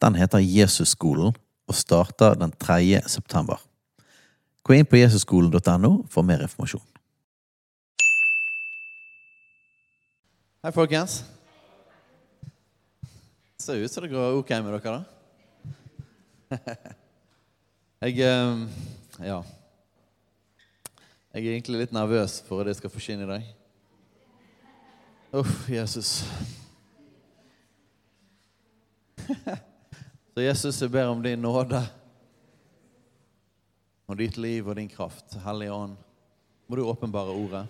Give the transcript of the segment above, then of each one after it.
Den heter Jesusskolen og starter den 3. september. Gå inn på jesusskolen.no for mer informasjon. Hei, folkens. Ser ut som det går ok med dere, da. Jeg eh, Ja. Jeg er egentlig litt nervøs for at jeg skal forkynne i dag. Uff, Jesus. Så Jesus, jeg ber om din nåde og ditt liv og din kraft. Hellige Ånd, må du åpenbare ordet.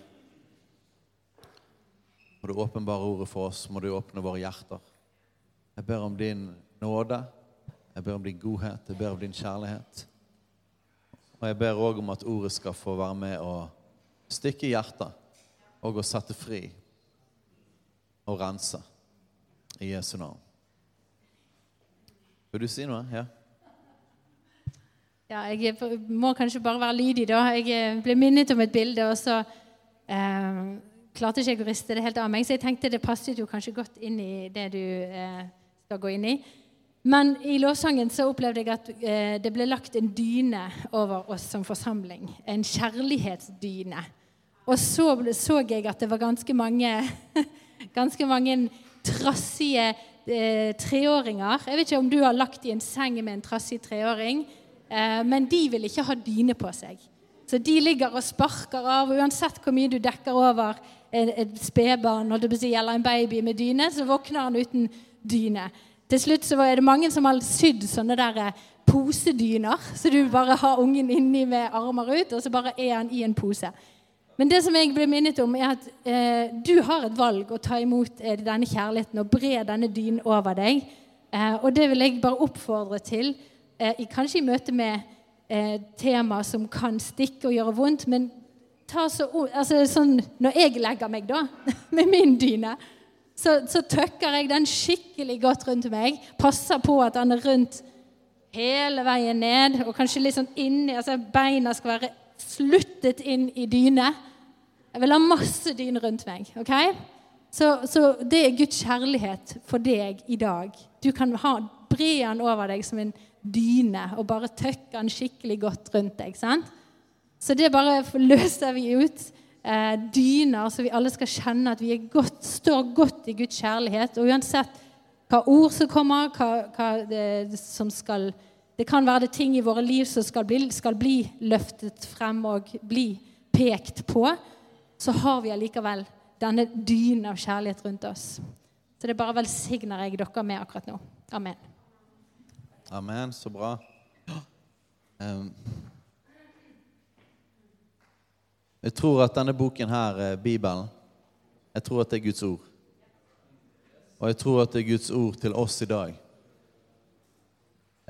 Må du åpenbare ordet for oss, må du åpne våre hjerter. Jeg ber om din nåde, jeg ber om din godhet, jeg ber om din kjærlighet. Og jeg ber òg om at ordet skal få være med å stikke i hjertet og å sette fri og rense. I Jesu navn. Vil du si noe? Ja? Ja, jeg må kanskje bare være lydig, da. Jeg eh, ble minnet om et bilde, og så eh, klarte ikke jeg å riste det helt av meg. Så jeg tenkte det passet jo kanskje godt inn i det du eh, skal gå inn i. Men i lovsangen så opplevde jeg at eh, det ble lagt en dyne over oss som forsamling. En kjærlighetsdyne. Og så så jeg at det var ganske mange ganske mange trassige eh, treåringer. Jeg vet ikke om du har lagt i en seng med en trassig treåring, eh, men de vil ikke ha dyne på seg. Så de ligger og sparker av, og uansett hvor mye du dekker over et, spedbarn eller en baby med dyne, så våkner han uten dyne. Til slutt så er det mange som har sydd sånne der eh, posedyner, så du bare har ungen inni med armer ut, og så bare er han i en pose. Men det som jeg ble minnet om, er at eh, du har et valg å ta imot eh, denne kjærligheten og bre denne dynen over deg. Eh, og det vil jeg bare oppfordre til, eh, i, kanskje i møte med eh, tema som kan stikke og gjøre vondt. Men ta så, altså, sånn, når jeg legger meg da, med min dyne, så, så tøkker jeg den skikkelig godt rundt meg. Passer på at den er rundt hele veien ned, og kanskje litt sånn inni altså Beina skal være sluttet inn i dyne. Jeg vil ha masse dyne rundt meg. ok? Så, så, det er Guds kjærlighet for deg i dag. Du kan ha, bre den over deg som en dyne og bare tøkke den skikkelig godt rundt deg. sant? Så det bare løser vi ut. Eh, dyner, så vi alle skal kjenne at vi godt, står godt i Guds kjærlighet. Og uansett hva ord som kommer, hva, hva som skal det kan være det ting i våre liv som skal bli, skal bli løftet frem og bli pekt på. Så har vi allikevel denne dynen av kjærlighet rundt oss. Så det bare velsigner jeg dere med akkurat nå. Amen. Amen. Så bra. Um, jeg tror at denne boken her, Bibelen, jeg tror at det er Guds ord. Og jeg tror at det er Guds ord til oss i dag.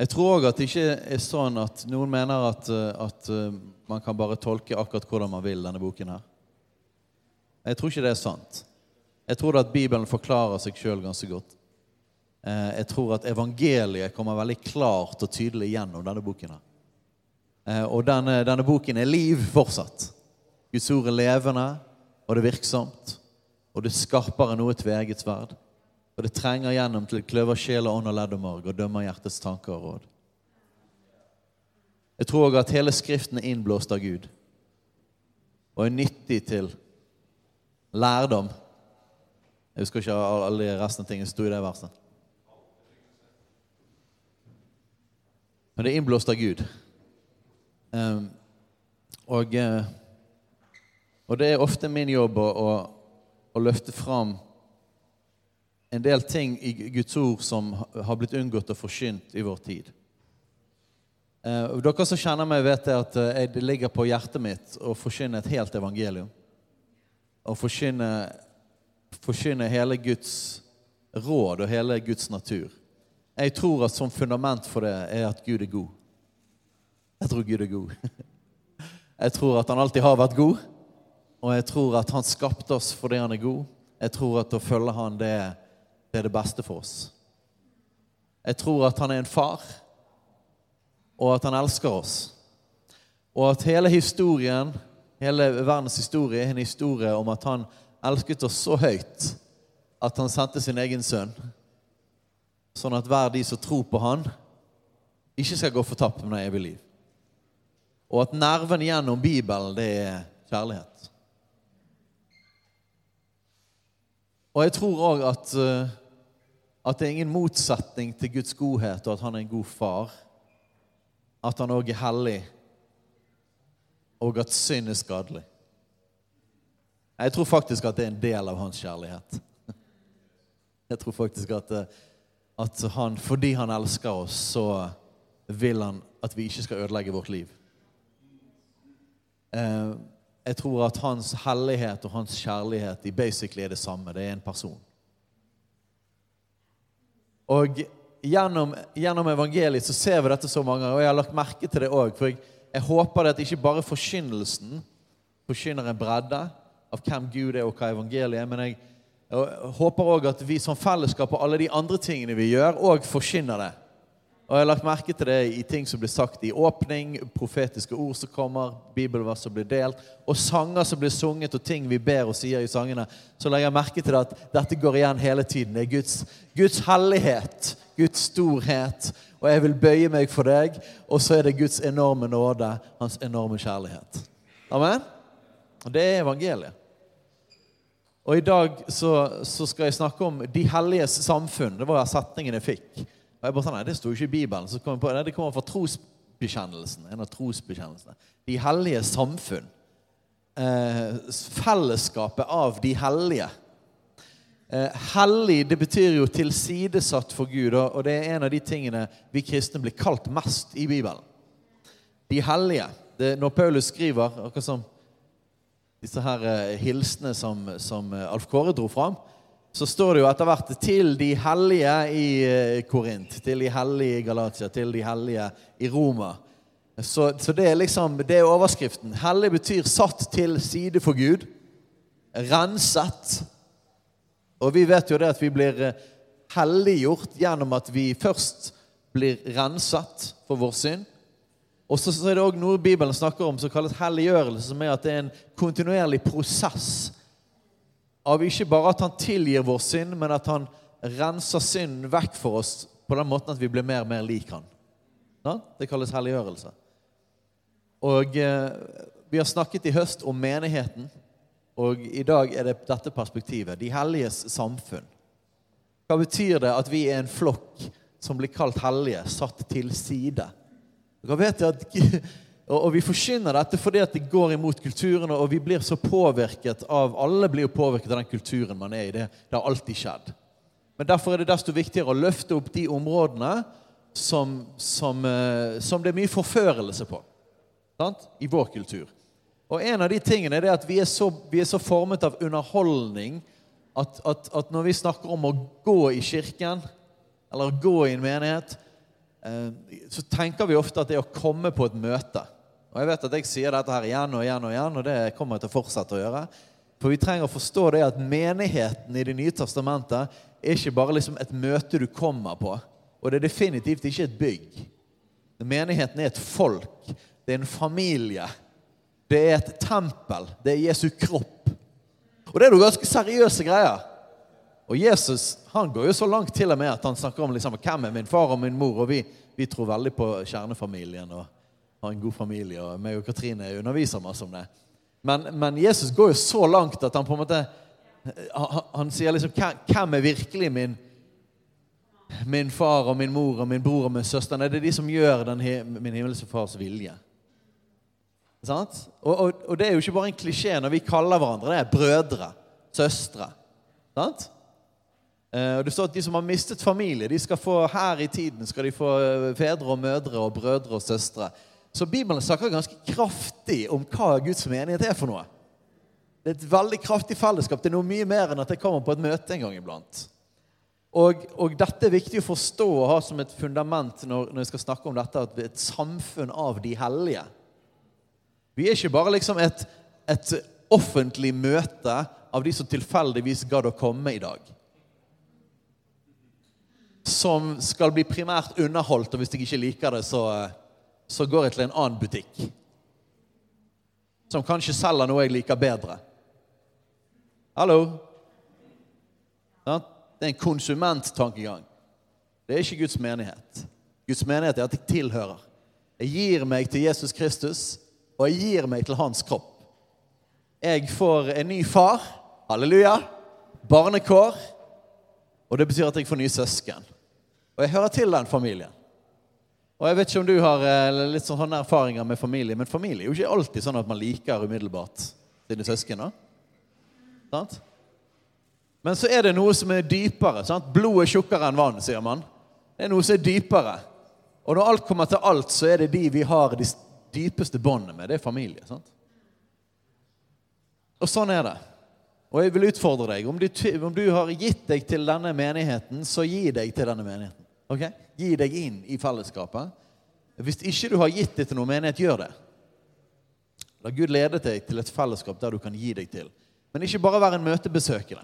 Jeg tror òg at det ikke er sånn at noen mener at, eh, at, eh, man kan bare tolke akkurat hvordan man vil denne boken her. Jeg tror ikke det er sant. Jeg tror at Bibelen forklarer seg sjøl ganske godt. Eh, jeg tror at evangeliet kommer veldig klart og tydelig gjennom denne boken. her. Og denne, denne boken er liv fortsatt. Guds ord er levende, og det er virksomt. Og det er skarpere enn noe tveget sverd. Og det trenger gjennom til kløver sjel og ånd og ledd og marg og dømmer hjertets tanker og råd. Jeg tror òg at hele Skriften er innblåst av Gud og er nyttig til lærdom. Jeg husker ikke alle resten av tingene som sto i det verset. Men det er innblåst av Gud. Um, og, eh, og, det er ofte min jobb å, å, å løfte fram en del ting i Guds ord som har blitt unngått og forkynt i vår tid. Eh, dere som kjenner meg, vet at eh, det ligger på hjertet mitt å forkynne et helt evangelium. Å forkynne, hele Guds råd og hele Guds natur. Jeg tror at som fundament for det er at Gud er god. Jeg tror Gud er god. Jeg tror at han alltid har vært god, og jeg tror at han skapte oss fordi han er god. Jeg tror at å følge han, det, det er det beste for oss. Jeg tror at han er en far, og at han elsker oss. Og at hele historien, hele verdens historie, er en historie om at han elsket oss så høyt at han sendte sin egen sønn, sånn at hver de som tror på han, ikke skal gå fortapt med evig liv. Og at nerven gjennom Bibelen, det er kjærlighet. Og jeg tror òg at, eh, at det er ingen motsetning til Guds godhet og at han er en god far. At han òg er hellig, og at synd er skadelig. Jeg tror faktisk at det er en del av hans kjærlighet. Jeg tror faktisk at, at han, fordi han elsker oss, så vil han at vi ikke skal ødelegge vårt liv. Eh, jeg tror at hans hellighet og hans kjærlighet i basically er det samme. Det er en person. Og gjennom, gjennom evangeliet så ser vi dette så mange ganger, og jeg har lagt merke til det òg. For jeg, jeg håper det at ikke bare forkynnelsen forkynner en bredde av hvem Gud er og hva evangeliet er, men jeg, jeg håper òg at vi som fellesskap og alle de andre tingene vi gjør, òg forkynner det. Og jeg har lagt merke til det i ting som blir sagt i åpning, profetiske ord som kommer, bibelvers som blir delt, og sanger som blir sunget, og ting vi ber og sier i sangene. Så legger jeg merke til at dette går igjen hele tiden. Det er Guds, Guds hellighet, Guds storhet, og jeg vil bøye meg for deg. Og så er det Guds enorme nåde, hans enorme kjærlighet. Amen? Og det er evangeliet. Og i dag så, så skal jeg snakke om de helliges samfunn. Det var setningen jeg fikk. Og jeg bare sånn, nei, Det sto ikke i Bibelen. Så kom jeg på, nei, Det kommer fra trosbekjennelsen. en av trosbekjennelsene. De hellige samfunn. Eh, fellesskapet av de hellige. Eh, hellig det betyr jo tilsidesatt for Gud, og det er en av de tingene vi kristne blir kalt mest i Bibelen. De hellige. Det, når Paulus skriver, akkurat som disse her eh, hilsene som, som Alf Kåre dro fram, så står det jo etter hvert 'til de hellige i eh, Korint', 'til de hellige i Galatia', 'til de hellige i Roma'. Så, så, det er liksom, det er overskriften. Hellig betyr satt til side for Gud. Renset. Og vi vet jo det at vi blir eh, helliggjort gjennom at vi først blir renset for vår synd. Og så, så er det òg noe Bibelen snakker om som kalles helliggjørelse, som er at det er en kontinuerlig prosess av ikke bare at han tilgir vår synd, men at han renser synden vekk for oss på den måten at vi blir mer og mer lik han. Det kalles helliggjørelse. Og eh, Vi har snakket i høst om menigheten, og i dag er det dette perspektivet. De helliges samfunn. Hva betyr det at vi er en flokk som blir kalt hellige, satt til side? Dere vet at og, og vi forkynner dette fordi at det går imot kulturen, og vi blir så påvirket av Alle blir jo påvirket av den kulturen man er i. Det, det har alltid skjedd. Men derfor er det desto viktigere å løfte opp de områdene som, som, eh, som det er mye forførelse på sant? i vår kultur. Og en av de tingene er at vi er så, vi er så formet av underholdning at, at, at, når vi snakker om å gå i kirken, eller gå i en menighet, eh, så tenker vi ofte at det er å komme på et møte. Og jeg vet at jeg sier dette her igjen og igjen og igjen, og det kommer jeg til å fortsette å gjøre. For vi trenger å forstå det at menigheten i Det nye testamentet er ikke bare liksom et møte du kommer på. Og det er definitivt ikke et bygg. Menigheten er et folk. Det er en familie. Det er et tempel. Det er Jesu kropp. Og det er jo ganske seriøse greier. Og Jesus han går jo så langt til og med at han snakker om liksom, hvem er min far og min mor. Og vi, vi tror veldig på kjernefamilien. og har en god familie, og meg og Katrine underviser masse om det. Men, men, Jesus går jo så langt at han på en måte Han, sier liksom Hvem er virkelig min, min far og min mor og min bror og min søster? Nei, det er de som gjør den, min himmelske fars vilje. Sant? Og, og, og, det er jo ikke bare en klisjé når vi kaller hverandre det er brødre, søstre. Sant? Eh, og det står at De som har mistet familie, de skal få her i tiden skal de få eh, fedre og mødre og brødre og søstre. Så Bibelen snakker ganske kraftig om hva Guds menighet er for noe. Det er et veldig kraftig fellesskap. Det er noe mye mer enn at jeg kommer på et møte en gang iblant. Og, og, dette er viktig å forstå og ha som et fundament når, når jeg skal snakke om dette, at vi er et samfunn av de hellige. Vi er ikke bare liksom et, et offentlig møte av de som tilfeldigvis gadd å komme i dag. Som skal bli primært underholdt, og hvis jeg ikke liker det, så, så går jeg til en annen butikk. Som kanskje selger noe jeg liker bedre. Hallo? Det er en konsumenttankegang. Det er ikke Guds menighet. Guds menighet er at jeg tilhører. Jeg gir meg til Jesus Kristus, og jeg gir meg til hans kropp. Jeg får en ny far. Halleluja. Barnekår. Og det betyr at jeg får nye søsken. Og jeg hører til den familien. Og jeg vet ikke om du har eh, litt sånne erfaringer med familie, men familie er jo ikke alltid sånn at man liker umiddelbart sine søsken. Men så er det noe som er dypere. sant? Blod er tjukkere enn vann, sier man. Det er noe som er dypere. Og når alt kommer til alt, så er det de vi har de dypeste båndene med. Det er familie. sant? Og sånn er det. Og jeg vil utfordre deg. Om du, om du, har gitt deg til denne menigheten, så gi deg til denne menigheten. Ok? Gi deg inn i fellesskapet. Hvis ikke du har gitt deg til noen menighet, gjør det. La Gud lede deg til et fellesskap der du kan gi deg til. Men ikke bare være en møtebesøkende.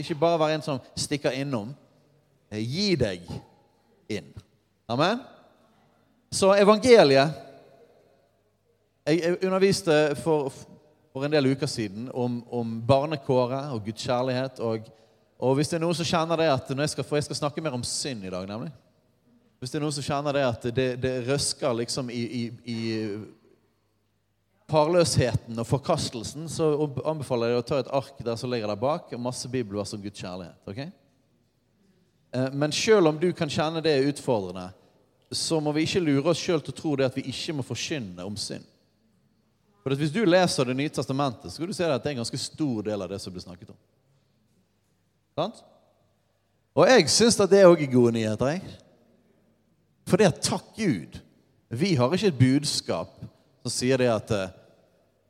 Ikke bare være en som stikker innom. Eh, gi deg inn. Amen? Så evangeliet Jeg underviste for, for en del uker siden om, om barnekåret og Guds kjærlighet. Og, og, hvis det er noen som kjenner det at jeg skal, For jeg skal snakke mer om synd i dag, nemlig. Hvis det er noen som kjenner det at det, det røsker liksom i, i, i parløsheten og forkastelsen, så anbefaler jeg deg å ta et ark der som ligger der bak, og masse bibelvers om Guds kjærlighet. ok? Eh, men selv om du kan kjenne det er utfordrende, så må vi ikke lure oss sjøl til å tro det at vi ikke må forkynne om synd. For Hvis du leser Det nye testamentet, så kan du se at det er en ganske stor del av det som blir snakket om. Sant? Og jeg syns at det òg er gode nyheter. jeg. For det er takk Gud. Vi har ikke et budskap som sier det at eh,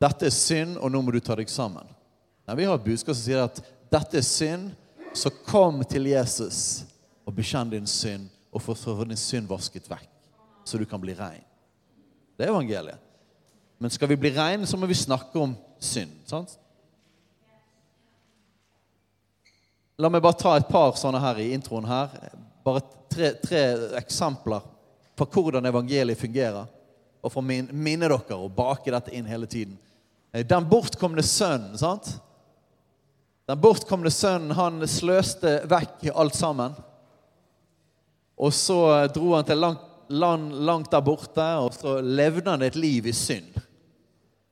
dette er synd, og nå må du ta deg sammen. Nei, Vi har et budskap som sier at dette er synd, så kom til Jesus og bekjenn din synd og få din synd vasket vekk, så du kan bli rein. Det er evangeliet. Men skal vi bli rein, så må vi snakke om synd. sant? La meg bare ta et par sånne her i introen her. Bare tre, tre eksempler på hvordan evangeliet fungerer og for å minne dere og bake dette inn hele tiden. Eh, den bortkomne sønnen, sant? Den bortkomne sønnen, han sløste vekk alt sammen. Og så dro han til langt, land langt der borte, og så levde han et liv i synd.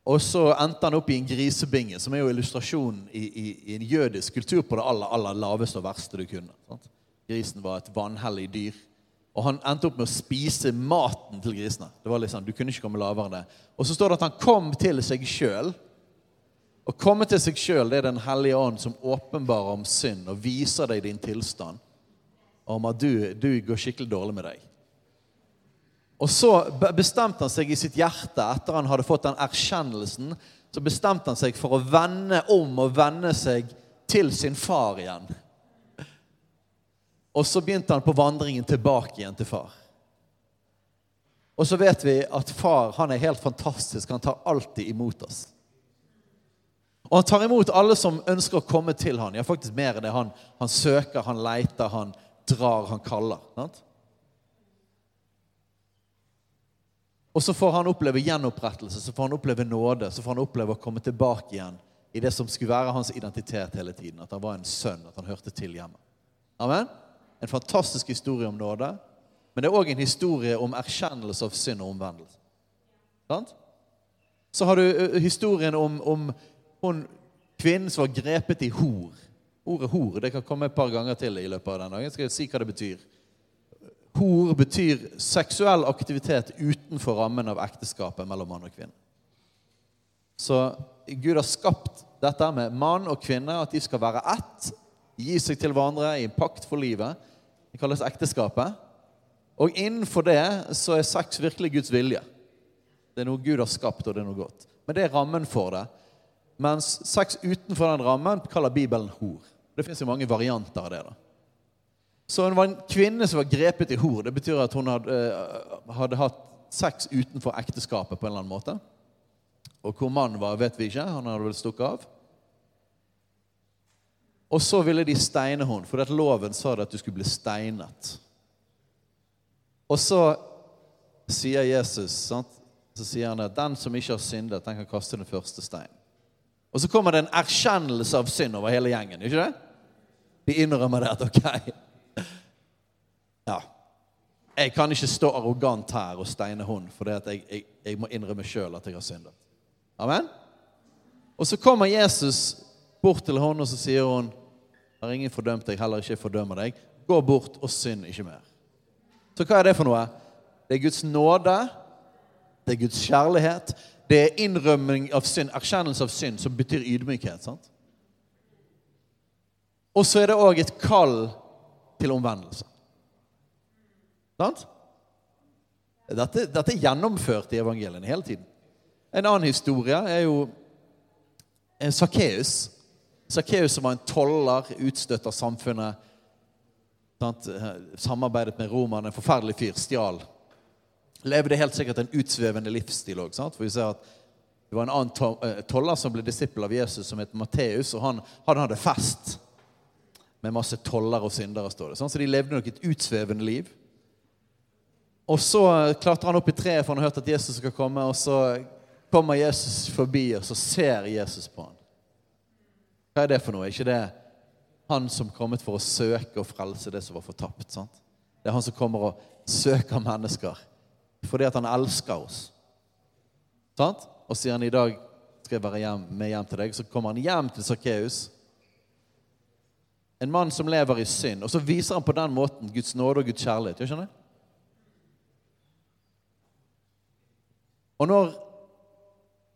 Og så endte han opp i en grisebinge, som er jo illustrasjonen i, i, i en jødisk kultur på det aller, aller laveste og verste du kunne. Sant? Grisen var et vanhellig dyr. Og han endte opp med å spise maten til grisene. Det var liksom, du kunne ikke komme lavere enn det. Og så står det at han kom til seg sjøl. Å komme til seg sjøl er Den hellige ånd som åpenbarer om synd og viser deg din tilstand. Om at du, du går skikkelig dårlig med deg. Og så bestemte han seg i sitt hjerte, etter han hadde fått den erkjennelsen, så bestemte han seg for å vende om og vende seg til sin far igjen. Og så begynte han på vandringen tilbake igjen til far. Og så vet vi at far han er helt fantastisk. Han tar alltid imot oss. Og han tar imot alle som ønsker å komme til han. Ja, faktisk mer enn det. Han, han søker, han leiter, han drar, han kaller. Sant? Og så får han oppleve gjenopprettelse, så får han oppleve nåde, så får han oppleve å komme tilbake igjen i det som skulle være hans identitet hele tiden. At han var en sønn, at han hørte til hjemme. Amen? En fantastisk historie om nåde. Men det er òg en historie om erkjennelse av synd og omvendelse. Sant? Så har du historien om, om hun kvinnen som var grepet i hor. Ordet hor det kan komme et par ganger til i løpet av den dagen. Jeg skal si hva det betyr. Hor betyr seksuell aktivitet utenfor rammen av ekteskapet mellom mann og kvinne. Så Gud har skapt dette med mann og kvinne, at de skal være ett, gi seg til hverandre i en pakt for livet. Det kalles ekteskapet. Og innenfor det så er sex virkelig Guds vilje. Det er noe Gud har skapt, og det er noe godt. Men det er rammen for det. Mens sex utenfor den rammen kaller Bibelen hor. Det fins mange varianter av det. da. Så hun var en kvinne som var grepet i hor. Det betyr at hun hadde, eh, hadde hatt sex utenfor ekteskapet på en eller annen måte. Og hvor mannen var, vet vi ikke. Han hadde vel stukket av. Og så ville de steine henne, for loven sa det at du skulle bli steinet. Og så sier Jesus sant? Så sier han at den som ikke har syndet, den kan kaste den første steinen. Og så kommer det en erkjennelse av synd over hele gjengen. ikke det? De innrømmer det at ok Ja. Jeg kan ikke stå arrogant her og steine hund, for jeg, jeg, jeg, må innrømme sjøl at jeg har syndet. Amen? Og så kommer Jesus bort til henne, og så sier hun har ingen fordømt deg, heller ikke fordømmer deg. Gå bort og synd ikke mer. Så hva er det for noe? Det er Guds nåde, det er Guds kjærlighet, det er innrømming av synd, erkjennelse av synd, som betyr ydmykhet. sant? Og så er det òg et kall til omvendelse. Sant? Dette, dette, er gjennomført i evangeliene hele tiden. En annen historie er jo Sakkeus. Sakkeus som var en toller, utstøtt av samfunnet. Sant? Samarbeidet med romerne. En forferdelig fyr. Stjal. Levde helt sikkert en utsvevende livsstil òg. For vi ser at det var en annen eh, toller som ble disippel av Jesus, som het Matteus. Og han, han, hadde fest med masse toller og syndere, står det. Så de levde nok et utsvevende liv. Og så klatrer han opp i treet, for han har hørt at Jesus skal komme. Og så kommer Jesus forbi, og så ser Jesus på ham. Hva er det for noe? Er ikke det han som kommet for å søke og frelse det som var fortapt? sant? Det er han som kommer og søker mennesker fordi at han elsker oss. Sant? Og sier han i dag skal jeg være hjem, med hjem til deg, så kommer han hjem til Sakkeus. En mann som lever i synd. Og så viser han på den måten Guds nåde og Guds kjærlighet. Skjønner? Og når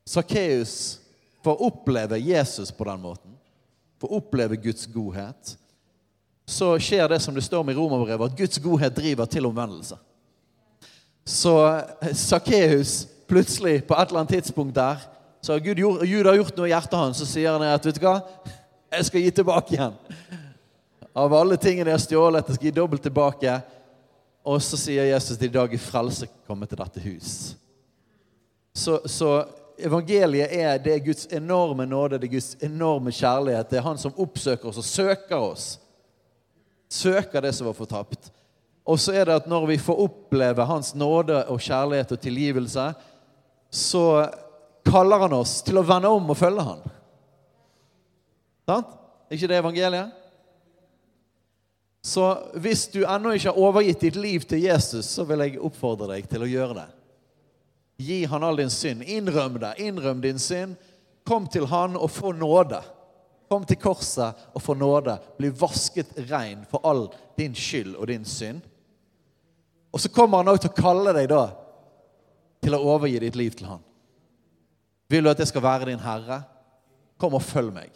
Sakkeus får oppleve Jesus på den måten, får oppleve Guds godhet, så skjer det som det står om i Romerbrevet, at Guds godhet driver til omvendelse. Så Sakkeus plutselig, på et eller annet tidspunkt der, så har Gud, Gud har gjort noe i hjertet hans, så sier han at vet du hva, jeg skal gi tilbake igjen. Av alle tingene jeg har stjålet, jeg skal gi dobbelt tilbake. Og så sier Jesus at i dag er frelse kommet til dette hus. Så, så evangeliet er, det er Guds enorme nåde, det er Guds enorme kjærlighet. Det er Han som oppsøker oss og søker oss. Søker det som var fortapt. Og så er det at når vi får oppleve Hans nåde og kjærlighet og tilgivelse, så kaller Han oss til å vende om og følge Han. Sant? Er ikke det evangeliet? Så hvis du ennå ikke har overgitt ditt liv til Jesus, så vil jeg oppfordre deg til å gjøre det. Gi han all din synd. Innrøm det. Innrøm din synd. Kom til han og få nåde. Kom til korset og få nåde. Bli vasket rein for all din skyld og din synd. Og så kommer han òg til å kalle deg da til å overgi ditt liv til han. Vil du at jeg skal være din herre? Kom og følg meg.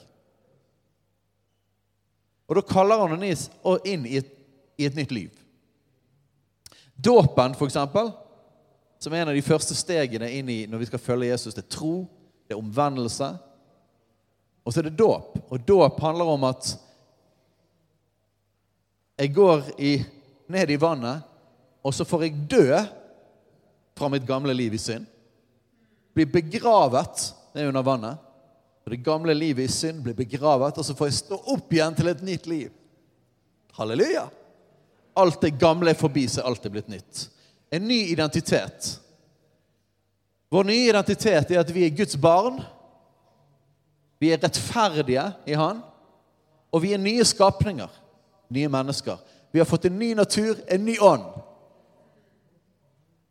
Og da kaller han inn i et, i et nytt liv. Dåpen, for eksempel, som er en av de første stegene inn i når vi skal følge Jesus. Det er tro, det er omvendelse. Og så er det dåp. Og dåp handler om at jeg går i, ned i vannet, og så får jeg dø fra mitt gamle liv i synd. Bli begravet ned under vannet. Og Det gamle livet i synd blir begravet, og så får jeg stå opp igjen til et nytt liv. Halleluja! Alt det gamle er forbi, så alt er blitt nytt. En ny identitet. Vår nye identitet er at vi er Guds barn. Vi er rettferdige i Han. Og vi er nye skapninger. Nye mennesker. Vi har fått en ny natur, en ny ånd.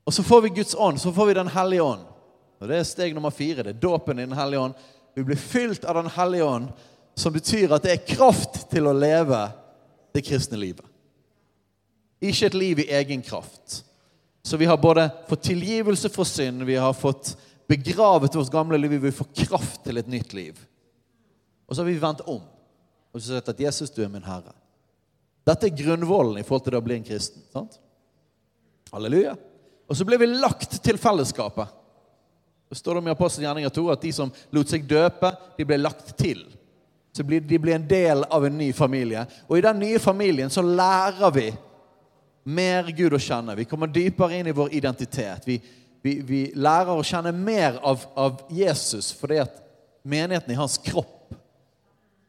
Og så får vi Guds ånd, så får vi Den hellige ånd. Og Det er steg nummer fire. Det er dåpen i Den hellige ånd. Vi blir fylt av Den hellige ånd, som betyr at det er kraft til å leve det kristne livet. Ikke et liv i egen kraft. Så vi har både fått tilgivelse for synd, vi har fått begravet vårt gamle liv, vi får kraft til et nytt liv. Og så har vi vendt om og så sagt at 'Jesus, du er min Herre'. Dette er grunnvollen i forhold til det å bli en kristen. sant? Halleluja. Og så ble vi lagt til fellesskapet. Det står det om i Apostelens gjerninger 2 at de som lot seg døpe, de ble lagt til. Så de blir en del av en ny familie. Og i den nye familien så lærer vi mer Gud å kjenne. Vi kommer dypere inn i vår identitet. Vi, vi, vi lærer å kjenne mer av, av Jesus fordi at menigheten i hans kropp.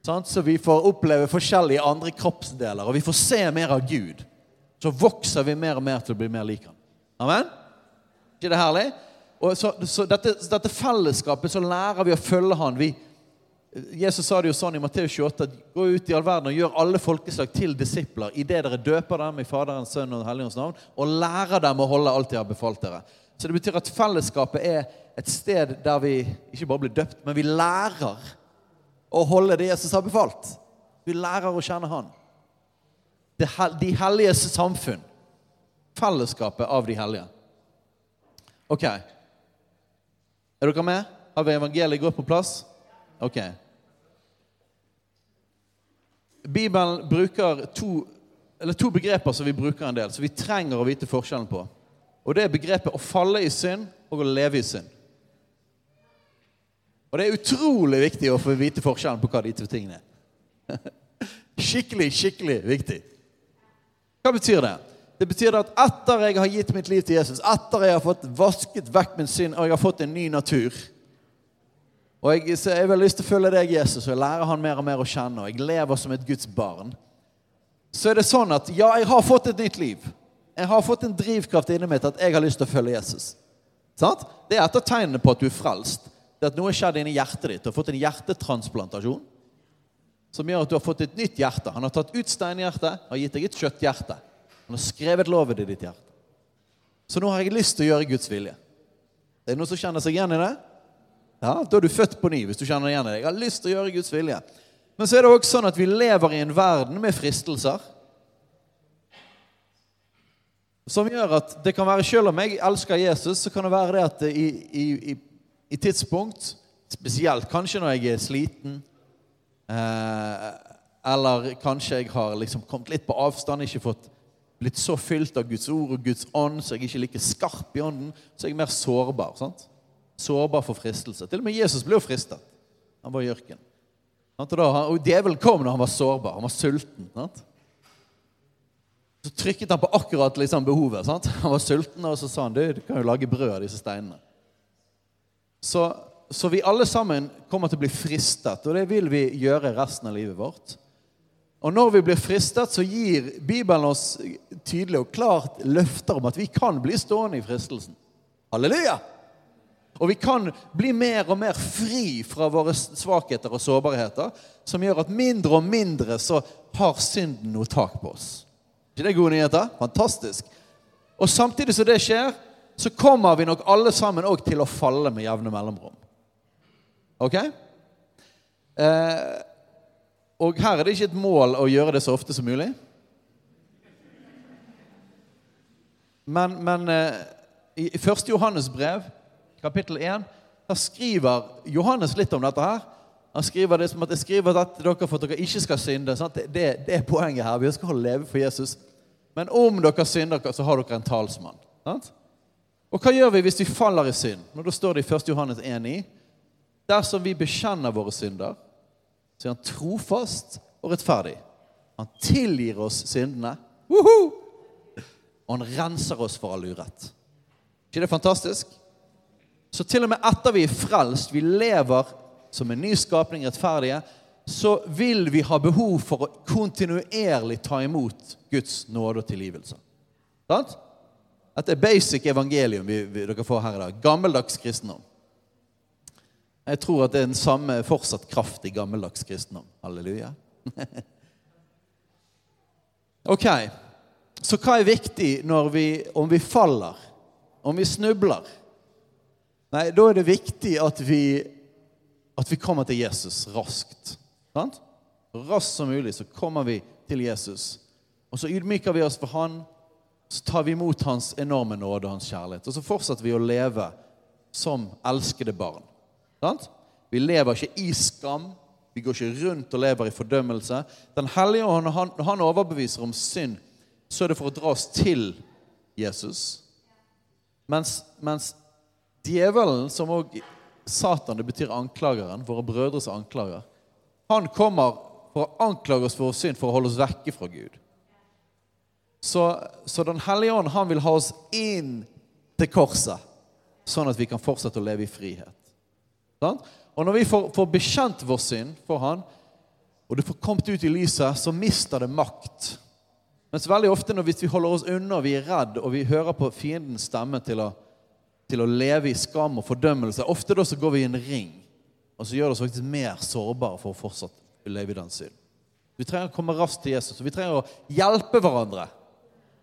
Sant? Så vi får oppleve forskjellige andre kroppsdeler, og vi får se mer av Gud. Så vokser vi mer og mer til å bli mer lik ham. Amen? ikke det herlig? Og så, så dette, dette, fellesskapet så lærer vi å følge han. Vi, Jesus sa det jo sånn i Matteus 28 at gå ut i all verden og gjør alle folkeslag til disipler idet dere døper dem i Faderens, Sønn og Helligens navn, og lærer dem å holde alt de har befalt dere. Så det betyr at fellesskapet er et sted der vi ikke bare blir døpt, men vi lærer å holde det Jesus har befalt. Vi lærer å kjenne Han. de helliges samfunn. Fellesskapet av de hellige. Ok. Er dere med? Har vi evangeliet gått på plass? Ok. Bibelen bruker to, to, begreper som vi bruker en del, som vi trenger å vite forskjellen på. Og Det er begrepet å falle i synd og å leve i synd. Og Det er utrolig viktig å få vite forskjellen på hva de to tingene er. skikkelig, skikkelig viktig. Hva betyr det? Det betyr at etter jeg har gitt mitt liv til Jesus, etter jeg har fått vasket vekk min synd, og jeg har fått en ny natur Og jeg, jeg har lyst til å følge deg, Jesus, og jeg lærer han mer og mer å kjenne, og jeg lever som et Guds barn, så er det sånn at ja, jeg har fått et nytt liv. Jeg har fått en drivkraft inni mitt at jeg har lyst til å følge Jesus. Sant? Det er et av tegnene på at du er frelst. Det er at noe har skjedd inni hjertet ditt. Du har fått en hjertetransplantasjon som gjør at du har fått et nytt hjerte. Han har tatt ut steinhjertet og gitt deg et kjøtthjerte. Han har skrevet loven i ditt hjerte. Så nå har jeg lyst til å gjøre Guds vilje. Det Er noen som kjenner seg igjen i det? Ja, Da er du født på ny. hvis du kjenner igjen i det. Jeg har lyst til å gjøre Guds vilje. Men så er det også sånn at vi lever i en verden med fristelser. Som gjør at det kan være, Selv om jeg elsker Jesus, så kan det være det at i, i, i, i tidspunkt, spesielt kanskje når jeg er sliten eh, Eller kanskje jeg har liksom kommet litt på avstand, ikke fått blitt så fylt av Guds ord og Guds ånd så jeg ikke er like skarp i ånden, så jeg er mer sårbar. sant? Sårbar for fristelse. Til og med Jesus ble jo fristet. Han var i ørkenen. Og, og djevelen kom når han var sårbar. Han var sulten. Sant? Så trykket han på akkurat liksom, behovet. Sant? Han var sulten, og så sa han du, du kan jo lage brød av disse steinene. Så, så vi alle sammen kommer til å bli fristet, og det vil vi gjøre resten av livet vårt. Og når vi blir fristet, så gir Bibelen oss tydelig og klart løfter om at vi kan bli stående i fristelsen. Halleluja! Og vi kan bli mer og mer fri fra våre svakheter og sårbarheter, som gjør at mindre og mindre så har synden noe tak på oss. ikke det gode nyheter? Fantastisk. Og samtidig som det skjer, så kommer vi nok alle sammen òg til å falle med jevne mellomrom. Ok? Eh, og her er det ikke et mål å gjøre det så ofte som mulig. Men, men eh, i 1. Johannes brev, kapittel 1, da skriver Johannes litt om dette her. Han skriver det som at jeg skriver dette dere for at dere ikke skal synde. Det, det, det, er poenget her. Vi skal leve for Jesus. Men om dere synder, så har dere en talsmann. Sant? Og hva gjør vi hvis vi faller i synd? Nå, Da står det i 1. Johannes 1,9.: Dersom vi bekjenner våre synder, så er han trofast og rettferdig. Han tilgir oss syndene. Woohoo! Og han renser oss for all urett. ikke det fantastisk? Så til og med etter vi er frelst, vi lever som en ny skapning, rettferdige, så vil vi ha behov for å kontinuerlig ta imot Guds nåde og tilgivelse. Sant? Dette er basic evangelium vi, vi, dere får her i dag. Gammeldags kristendom. Jeg tror at det er den samme fortsatt kraft i gammeldags kristendom. Halleluja. ok, så hva er viktig vi, om vi faller, om vi snubler? Nei, da er det viktig at vi, at vi kommer til Jesus raskt. Sant? Raskt som mulig så kommer vi til Jesus. Og så ydmyker vi oss for han, så tar vi imot hans enorme nåde og hans kjærlighet. Og så fortsetter vi å leve som elskede barn. Sant? Vi lever ikke i skam. Vi går ikke rundt og lever i fordømmelse. Den hellige ånd, når han overbeviser om synd, så er det for å dra oss til Jesus. Mens, mens djevelen, som òg Satan, det betyr anklageren, våre brødres anklager, Han kommer for å anklage oss for vår synd, for å holde oss vekke fra Gud. Så, så Den hellige ånd han vil ha oss inn til korset, sånn at vi kan fortsette å leve i frihet. Sånn? Og når vi får, får bekjent vår synd for Han, og det får kommet ut i lyset, så mister det makt. Mens veldig ofte når vi holder oss unna, vi er redd, og vi hører på fiendens stemme til å, til å leve i skam og fordømmelse, ofte da så går vi i en ring. Og så gjør det oss faktisk mer sårbare for å fortsatt leve i den synd. Vi trenger å komme raskt til Jesus, og vi trenger å hjelpe hverandre.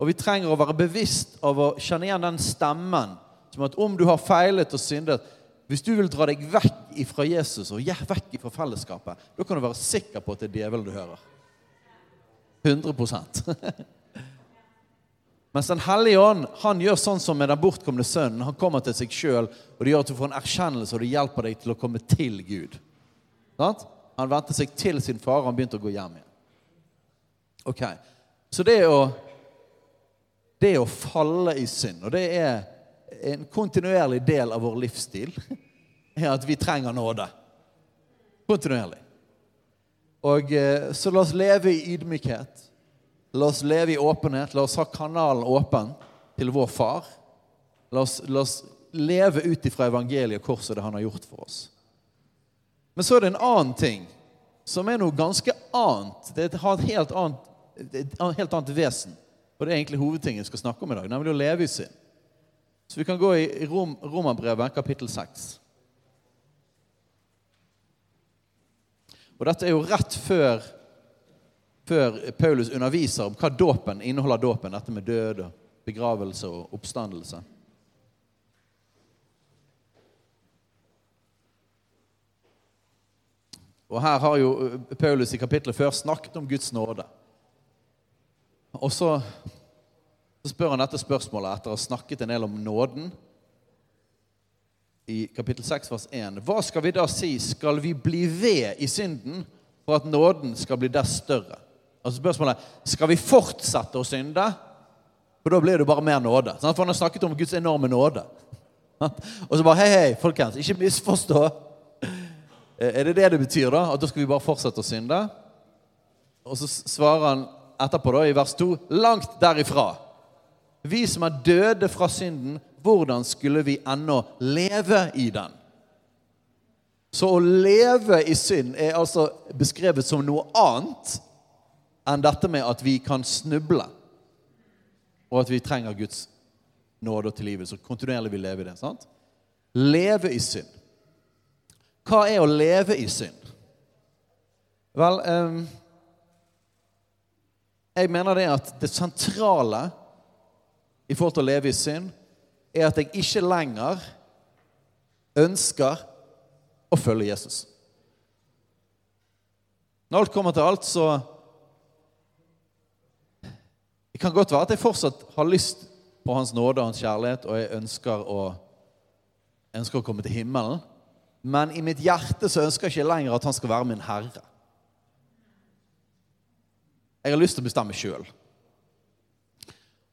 Og vi trenger å være bevisst av å kjenne igjen den stemmen som at om du har feilet og syndet Hvis du vil dra deg vekk fra Jesus og vekk fra fellesskapet, da kan du være sikker på at det er djevelen du hører. 100 Mens Den hellige ånd han gjør sånn som med den bortkomne sønnen. Han kommer til seg sjøl, og det gjør at du får en erkjennelse, og det hjelper deg til å komme til Gud. Han vendte seg til sin far, og han begynte å gå hjem igjen. Ok, Så det å det å falle i synd, og det er en kontinuerlig del av vår livsstil, er at vi trenger nåde. Kontinuerlig. Og eh, Så la oss leve i ydmykhet. La oss leve i åpenhet. La oss ha kanalen åpen til vår far. La oss, la oss leve ut ifra evangeliet og korset det han har gjort for oss. Men så er det en annen ting som er noe ganske annet. Det har et helt annet, et helt annet vesen. Og det er egentlig hovedtingen vi skal snakke om i dag, nemlig å leve i synd. Så vi kan gå i Rom, Romerbrevet, kapittel 6. Og dette er jo rett før, før Paulus underviser om hva dåpen inneholder dåpen, dette med død og begravelse og oppstandelse. Og Her har jo Paulus i kapittelet før snakket om Guds nåde. Og så, så spør han dette spørsmålet etter å ha snakket en del om nåden. I kapittel 6, vers 1. Hva skal vi da si? Skal vi bli ved i synden for at nåden skal bli dess større? Altså spørsmålet skal vi fortsette å synde, for da blir det bare mer nåde. For han har snakket om Guds enorme nåde. Og så bare Hei, hei, folkens, ikke misforstå. Er det det det betyr, da? At da skal vi bare fortsette å synde? Og så svarer han etterpå, da, i vers 2, langt derifra. Vi som er døde fra synden, hvordan skulle vi ennå leve i den? Så å leve i synd er altså beskrevet som noe annet enn dette med at vi kan snuble, og at vi trenger Guds nåde og tilgivelse. Så kontinuerlig vil leve i det. sant? Leve i synd. Hva er å leve i synd? Vel, um, jeg mener det at det sentrale i forhold til å leve i synd, er at jeg ikke lenger ønsker å følge Jesus. Når alt kommer til alt, så Det kan godt være at jeg fortsatt har lyst på Hans nåde og Hans kjærlighet, og jeg ønsker å, ønsker å komme til himmelen. Men i mitt hjerte så ønsker jeg ikke lenger at Han skal være min herre. Jeg har lyst til å bestemme sjøl.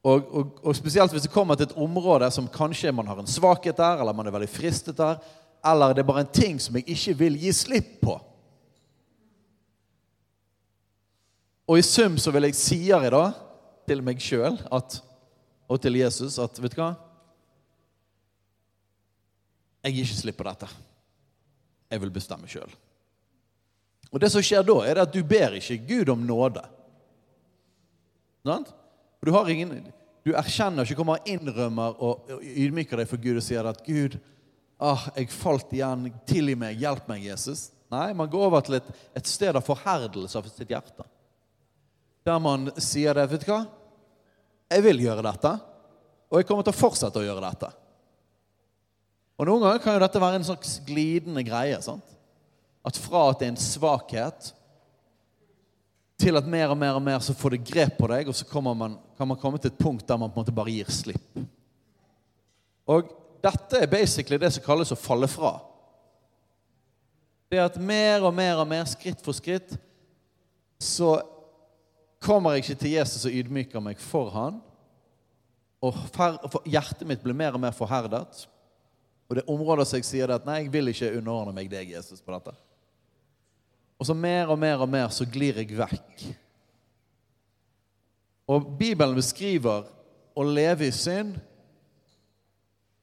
Og, og, og, spesielt hvis det kommer til et område som kanskje man har en svakhet der, eller man er veldig fristet der, eller det er bare en ting som jeg ikke vil gi slipp på. Og i sum så vil jeg si her i da til meg sjøl og til Jesus at vet du hva? Jeg gir ikke slipp på dette. Jeg vil bestemme sjøl. Og det som skjer da, er at du ber ikke Gud om nåde. Du, har ingen, du erkjenner ikke, kommer og innrømmer og ydmyker deg for Gud og sier at 'Gud, ah, jeg falt igjen. Tilgi meg. Hjelp meg, Jesus.' Nei, man går over til et, et sted av forherdelse av sitt hjerte. Der man sier det, 'Vet du hva? Jeg vil gjøre dette, og jeg kommer til å fortsette å gjøre dette.' Og Noen ganger kan jo dette være en slags glidende greie. sant? At fra at det er en svakhet, til at mer og mer og mer så får det grep på deg, og så man, kan man komme til et punkt der man på en måte bare gir slipp. Og dette er basically det som kalles å falle fra. Det at mer og mer og mer, skritt for skritt, så kommer jeg ikke til Jesus og ydmyker meg for han. Og hjertet mitt blir mer og mer forherdet. Og det er områder som jeg sier at nei, jeg vil ikke underordne meg deg, Jesus, på dette. Og så mer og mer og mer så glir jeg vekk. Og Bibelen beskriver å leve i synd.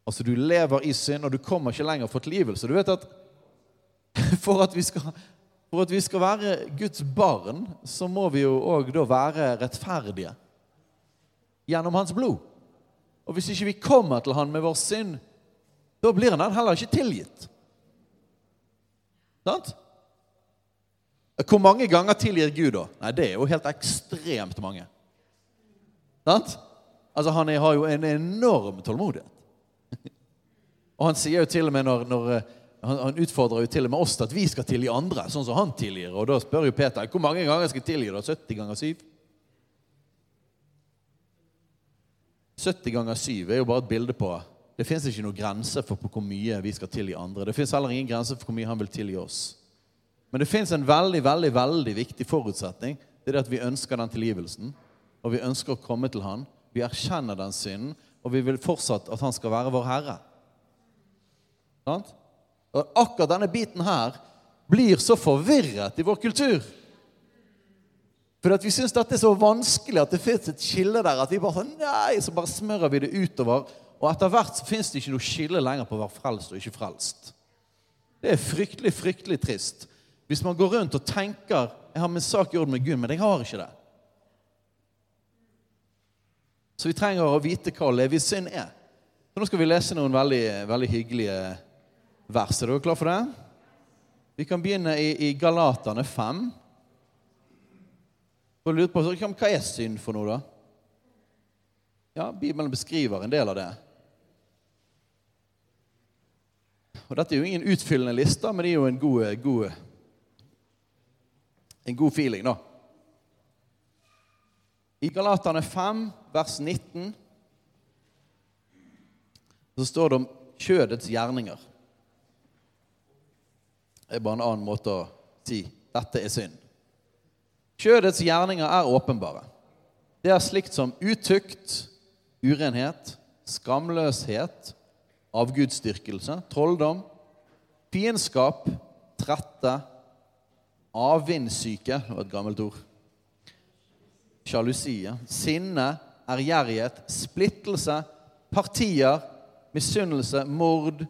Altså, du lever i synd, og du kommer ikke lenger for tilgivelse. Du vet at for at vi skal, for at vi skal være Guds barn, så må vi jo òg da være rettferdige gjennom hans blod. Og hvis ikke vi kommer til han med vår synd, da blir han heller ikke tilgitt. Sant? Hvor mange ganger tilgir Gud, da? Nei, Det er jo helt ekstremt mange. Sant? Altså, Han har jo en enorm tålmodighet. Og han sier jo til og med når, når han, han, utfordrer jo til og med oss til at vi skal tilgi andre, sånn som han tilgir. Og da spør jo Peter hvor mange ganger skal jeg tilgi. da? 70 ganger 7? 70 ganger 7 er jo bare et bilde på Det fins ikke noen grense for hvor mye vi skal tilgi andre. Det fins heller ingen grense for hvor mye han vil tilgi oss. Men det fins en veldig, veldig, veldig viktig forutsetning. Det er det at vi ønsker den tilgivelsen, og vi ønsker å komme til han. Vi erkjenner den synden, og vi vil fortsatt at han skal være vår herre. Sant? Og akkurat denne biten her blir så forvirret i vår kultur. For vi syns dette er så vanskelig at det fins et skille der. At vi bare sånn, nei, så bare smører vi det utover. Og etter hvert fins det ikke noe skille lenger på å være frelst og ikke frelst. Det er fryktelig, fryktelig trist. Hvis man går rundt og tenker jeg har min sak i orden med Gud, men jeg har ikke det. Så vi trenger å vite hva å leve i synd er. Så Nå skal vi lese noen veldig, veldig hyggelige vers. Er dere klar for det? Vi kan begynne i, i Galaterne 5. Og lurer på, Hva er synd for noe, da? Ja, Bibelen beskriver en del av det. Og Dette er jo ingen utfyllende liste, men det er jo en god, god, en god feeling, da. I Galaterne 5, vers 19, så står det om kjødets gjerninger. Er bare en annen måte å si dette er synd. Kjødets gjerninger er åpenbare. Det er slikt som utukt, urenhet, skamløshet, avgudsdyrkelse, trolldom, fiendskap, trette, avvindssyke Det var et gammelt ord. Sjalusi. Sinne, ærgjerrighet, splittelse, partier, misunnelse, mord,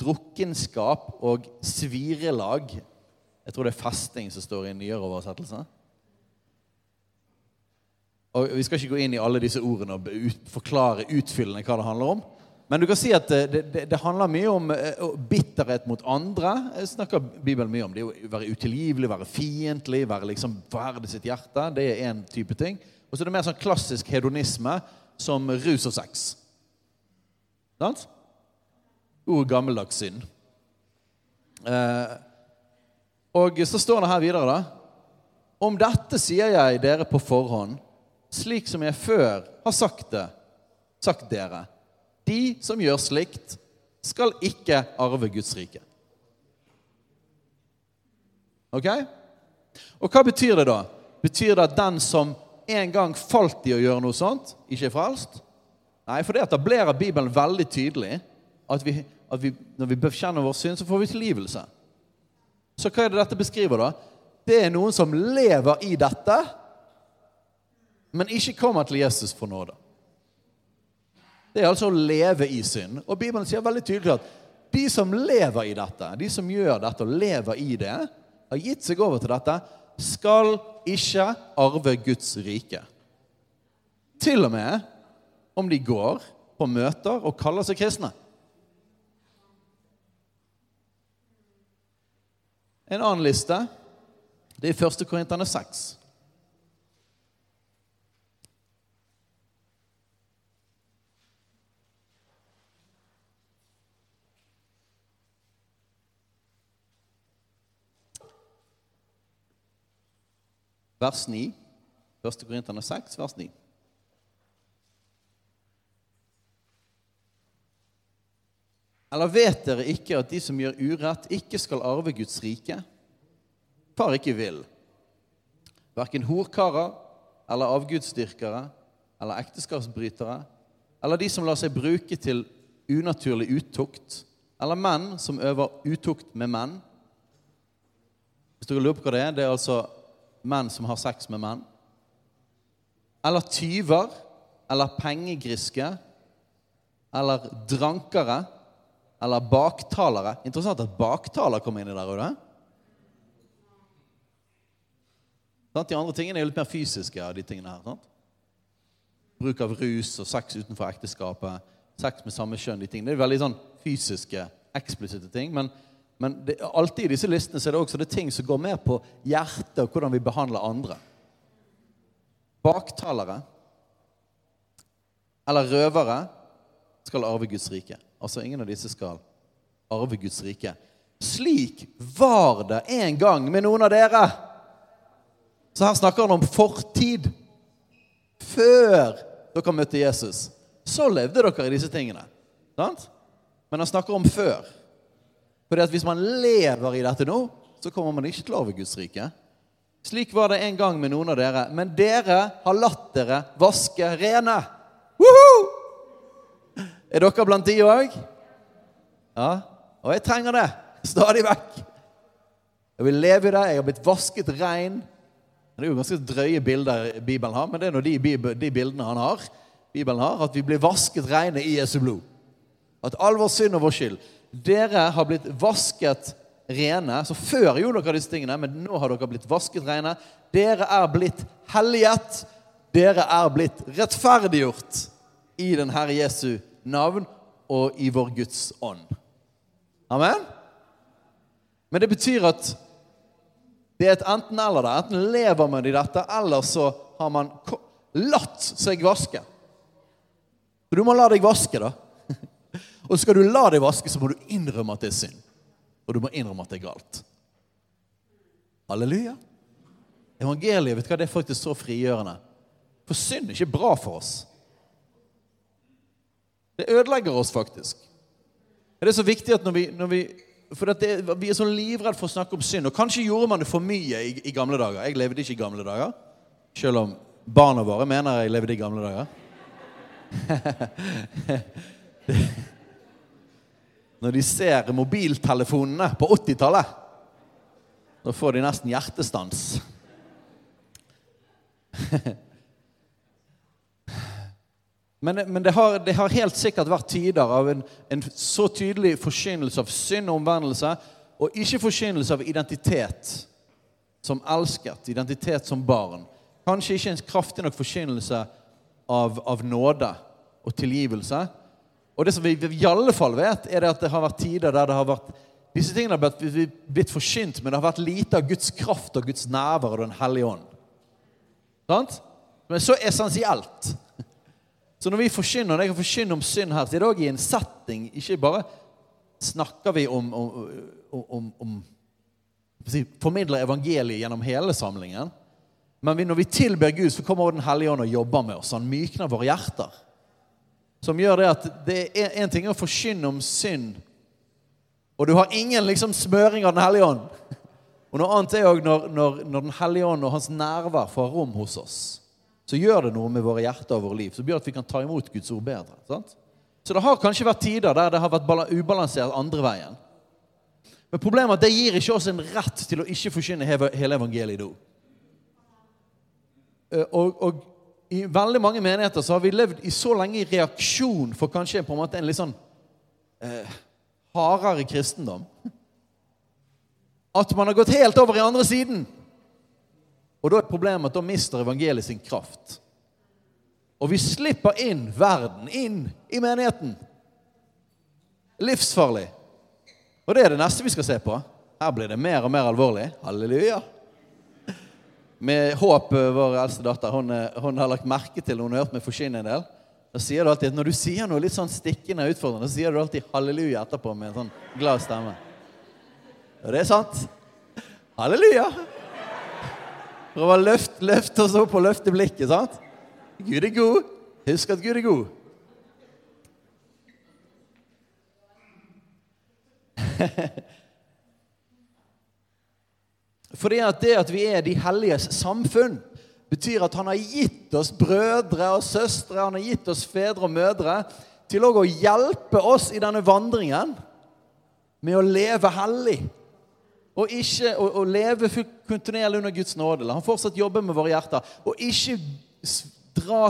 drukkenskap og svirelag. Jeg tror det er fasting som står i nyere oversettelse. Og Vi skal ikke gå inn i alle disse ordene og forklare utfyllende hva det handler om. Men du kan si at det, det, det handler mye om uh, bitterhet mot andre. Jeg snakker Bibelen mye om. Det å være utilgivelig, være fiendtlig, være liksom verdig sitt hjerte. Det er én type ting. Og så er det mer sånn klassisk hedonisme som rus og sex. Sant? God gammeldags synd. Eh, og så står det her videre, da. Om dette sier jeg dere på forhånd slik som jeg før har sagt det, sagt dere. De som gjør slikt, skal ikke arve Guds rike. Ok? Og hva betyr det, da? Betyr det at den som en gang falt i å gjøre noe sånt, ikke er frelst? Nei, for det etablerer Bibelen veldig tydelig at, vi, at vi, når vi bekjenner vår synd, så får vi tilgivelse. Så hva er det dette beskriver, da? Det er noen som lever i dette, men ikke kommer til Jesus for nåde. Det er altså å leve i synd. Og Bibelen sier veldig tydelig at de som lever i dette, de som gjør dette og lever i det, har gitt seg over til dette, skal ikke arve Guds rike. Til og med om de går på møter og kaller seg kristne. En annen liste det er i 1. Korinterne 6. vers 9. 1. Korinterne 6, vers 9. Eller vet dere ikke at de som gjør urett, ikke skal arve Guds rike? Far ikke vil. Verken horkarer eller avgudsdyrkere eller ekteskapsbrytere eller de som lar seg bruke til unaturlig utukt, eller menn som øver utukt med menn, Hvis dere lurer på hva det er, det er altså menn som har sex med menn. Eller tyver. Eller pengegriske. Eller drankere. Eller baktalere. Interessant at baktaler kom inn i der òg. De andre tingene er litt mer fysiske. de tingene her, sant? Bruk av rus og sex utenfor ekteskapet. Sex med samme kjønn. de tingene. Det er veldig sånn fysiske, eksplisitte ting. Men, men det, alltid i disse listene så er det også det ting som går mer på hjertet og hvordan vi behandler andre. Baktalere eller røvere skal arve Guds rike. Altså ingen av disse skal arve Guds rike. Slik var det en gang med noen av dere. Så her snakker han om fortid. Før dere møtte Jesus, så levde dere i disse tingene. Sant? Men han snakker om før. Fordi at hvis man lever i dette nå, så kommer man ikke til å arve Guds rike. Slik var det en gang med noen av dere. Men dere har latt dere vaske rene. Woohoo! Er dere blant de òg? Ja. Og jeg trenger det stadig vekk. Jeg vil leve i det. Jeg har blitt vasket rein. Det er jo ganske drøye bilder Bibelen har, men det er nå de, de, bildene han har. Bibelen har, At vi blir vasket reine i Jesu blod. At all vår synd og vår skyld Dere har blitt vasket rene. Så før gjorde dere disse tingene, men nå har dere blitt vasket rene. Dere er blitt helliget. Dere er blitt rettferdiggjort i den Herre Jesu navn og i vår Guds ånd. Amen? Men det betyr at det er et enten-eller der. Enten lever man i dette, eller så har man latt seg vaske. Så du må la deg vaske, da. Og skal du la deg vaske, så må du innrømme at det er synd. Og du må innrømme at det er galt. Halleluja. Evangeliet vet du hva, det er faktisk så frigjørende. For synd er ikke bra for oss. Det ødelegger oss faktisk. Det er så viktig at når vi, når vi for det, Vi er så livredd for å snakke om synd. Og kanskje gjorde man det for mye i, i, gamle dager. Jeg levde ikke i gamle dager. Selv om barna våre mener jeg levde i gamle dager. Når de ser mobiltelefonene på 80-tallet, da får de nesten hjertestans. Men, men det, har, det, har, helt sikkert vært tider av en, en så tydelig forkynnelse av synd og omvendelse, og ikke forkynnelse av identitet som elsket, identitet som barn. Kanskje ikke en kraftig nok forkynnelse av, av, nåde og tilgivelse. Og det som vi i alle fall vet, er at det har vært tider der det har vært disse tingene har blitt, blitt forsynt, men det har vært lite av Guds kraft og Guds nærvær og Den hellige ånd. Sant? Men så essensielt. Så når vi forkynner, når jeg forkynner om synd her, så er det òg i en setting. Ikke bare snakker vi om, om, om, om Formidler evangeliet gjennom hele samlingen. Men når vi tilber Gud, så kommer Den hellige ånd og jobber med oss. Han mykner våre hjerter. Som gjør det at det er en ting å forkynne om synd, og du har ingen liksom smøring av Den hellige ånd. Og noe annet er òg når, når, når Den hellige ånd og hans nærvær får rom hos oss så gjør det noe med våre hjerter og våre liv. Så gjør at vi kan ta imot Guds ord bedre. Sant? Så det har kanskje vært tider der det har vært ubalansert andre veien. Men problemet er at det gir ikke oss en rett til å ikke forkynne hele evangeliet nå. do. og, og, i veldig mange menigheter så har vi levd i så lenge i reaksjon for kanskje på en måte en litt sånn eh, hardere kristendom at man har gått helt over i andre siden. Og da er problemet at da mister evangeliet sin kraft. Og vi slipper inn verden, inn i menigheten. Livsfarlig. Og det er det neste vi skal se på. Her blir det mer og mer alvorlig. Halleluja. Med håp, eh, vår eldste datter, hun, eh, hun har lagt merke til hun har hørt meg forsyne en del. Da sier du alltid, Når du sier noe litt sånn stikkende og utfordrende, så sier du alltid 'halleluja' etterpå med en sånn glad stemme. Og det er sant. Halleluja. Prøve å løfte, løft oss opp og løfte blikket. sant? Gud er god. Husk at Gud er god. Fordi at det at vi er de helliges samfunn, betyr at han har gitt oss brødre og søstre, han har gitt oss fedre og mødre, til å hjelpe oss i denne vandringen med å leve hellig. Og ikke å, å leve kontinuerlig under Guds nåde. La han fortsatt jobbe med våre hjerter. Og ikke dra,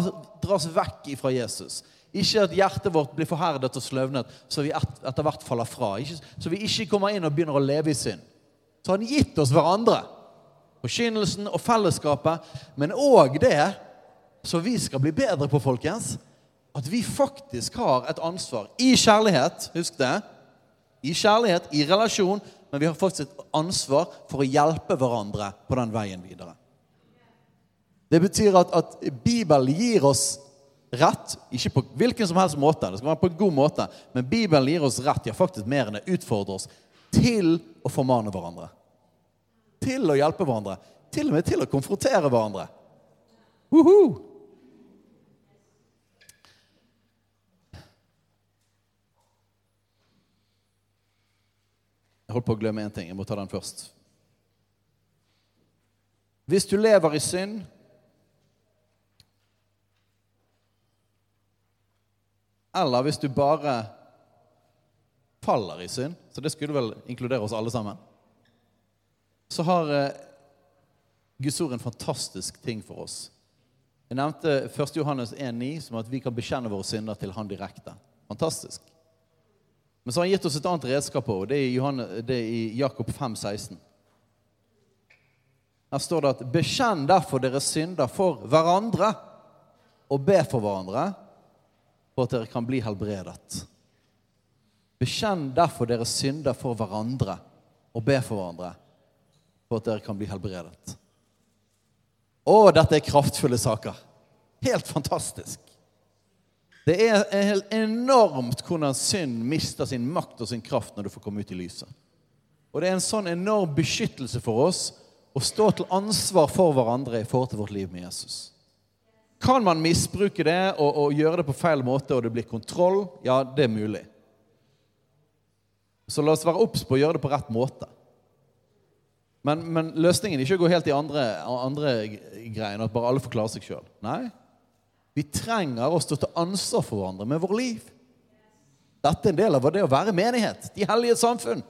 dras vekk ifra Jesus. Ikke at hjertet vårt blir forherdet og sløvnet, så vi etter hvert faller fra. Ikke, så vi ikke kommer inn og begynner å leve i synd. Så han gitt oss hverandre. Forkynnelsen og fellesskapet, men òg det så vi skal bli bedre på, folkens. At vi faktisk har et ansvar i kjærlighet. Husk det. I kjærlighet, i relasjon, men vi har faktisk et ansvar for å hjelpe hverandre på den veien videre. Det betyr at, at Bibelen gir oss rett, ikke på hvilken som helst måte, det skal være på en god måte, men Bibelen gir oss rett, ja faktisk mer enn det, utfordrer oss til å formane hverandre. Til å hjelpe hverandre. Til og med til å konfrontere hverandre. Woohoo! Jeg holdt på å glemme én ting. Jeg må ta den først. Hvis du lever i synd Eller hvis du bare faller i synd, så det skulle vel inkludere oss alle sammen, så har eh, Guds ord en fantastisk ting for oss. Jeg nevnte 1. Johannes 1,9 som at vi kan bekjenne våre synder til Han direkte. Fantastisk. Men så har han gitt oss et annet redskap òg, det det er i Jakob 5, 16. Her står det at 'bekjenn derfor deres synder for hverandre', og be for hverandre for at dere kan bli helbredet. Bekjenn derfor deres synder for hverandre, og be for hverandre for at dere kan bli helbredet. Å, dette er kraftfulle saker. Helt fantastisk. Det er helt enormt hvordan synd mister sin makt og sin kraft når du får komme ut i lyset. Og det er en sånn enorm beskyttelse for oss å stå til ansvar for hverandre i forhold til vårt liv med Jesus. Kan man misbruke det og, og gjøre det på feil måte, og det blir kontroll? Ja, det er mulig. Så la oss være obs på å gjøre det på rett måte. Men, men løsningen er ikke å gå helt i andre, andre greiene, at bare alle får klare seg sjøl. Nei. Vi trenger å stå til ansvar for hverandre med vårt liv. Dette er en del av det å være menighet. De hellige samfunn.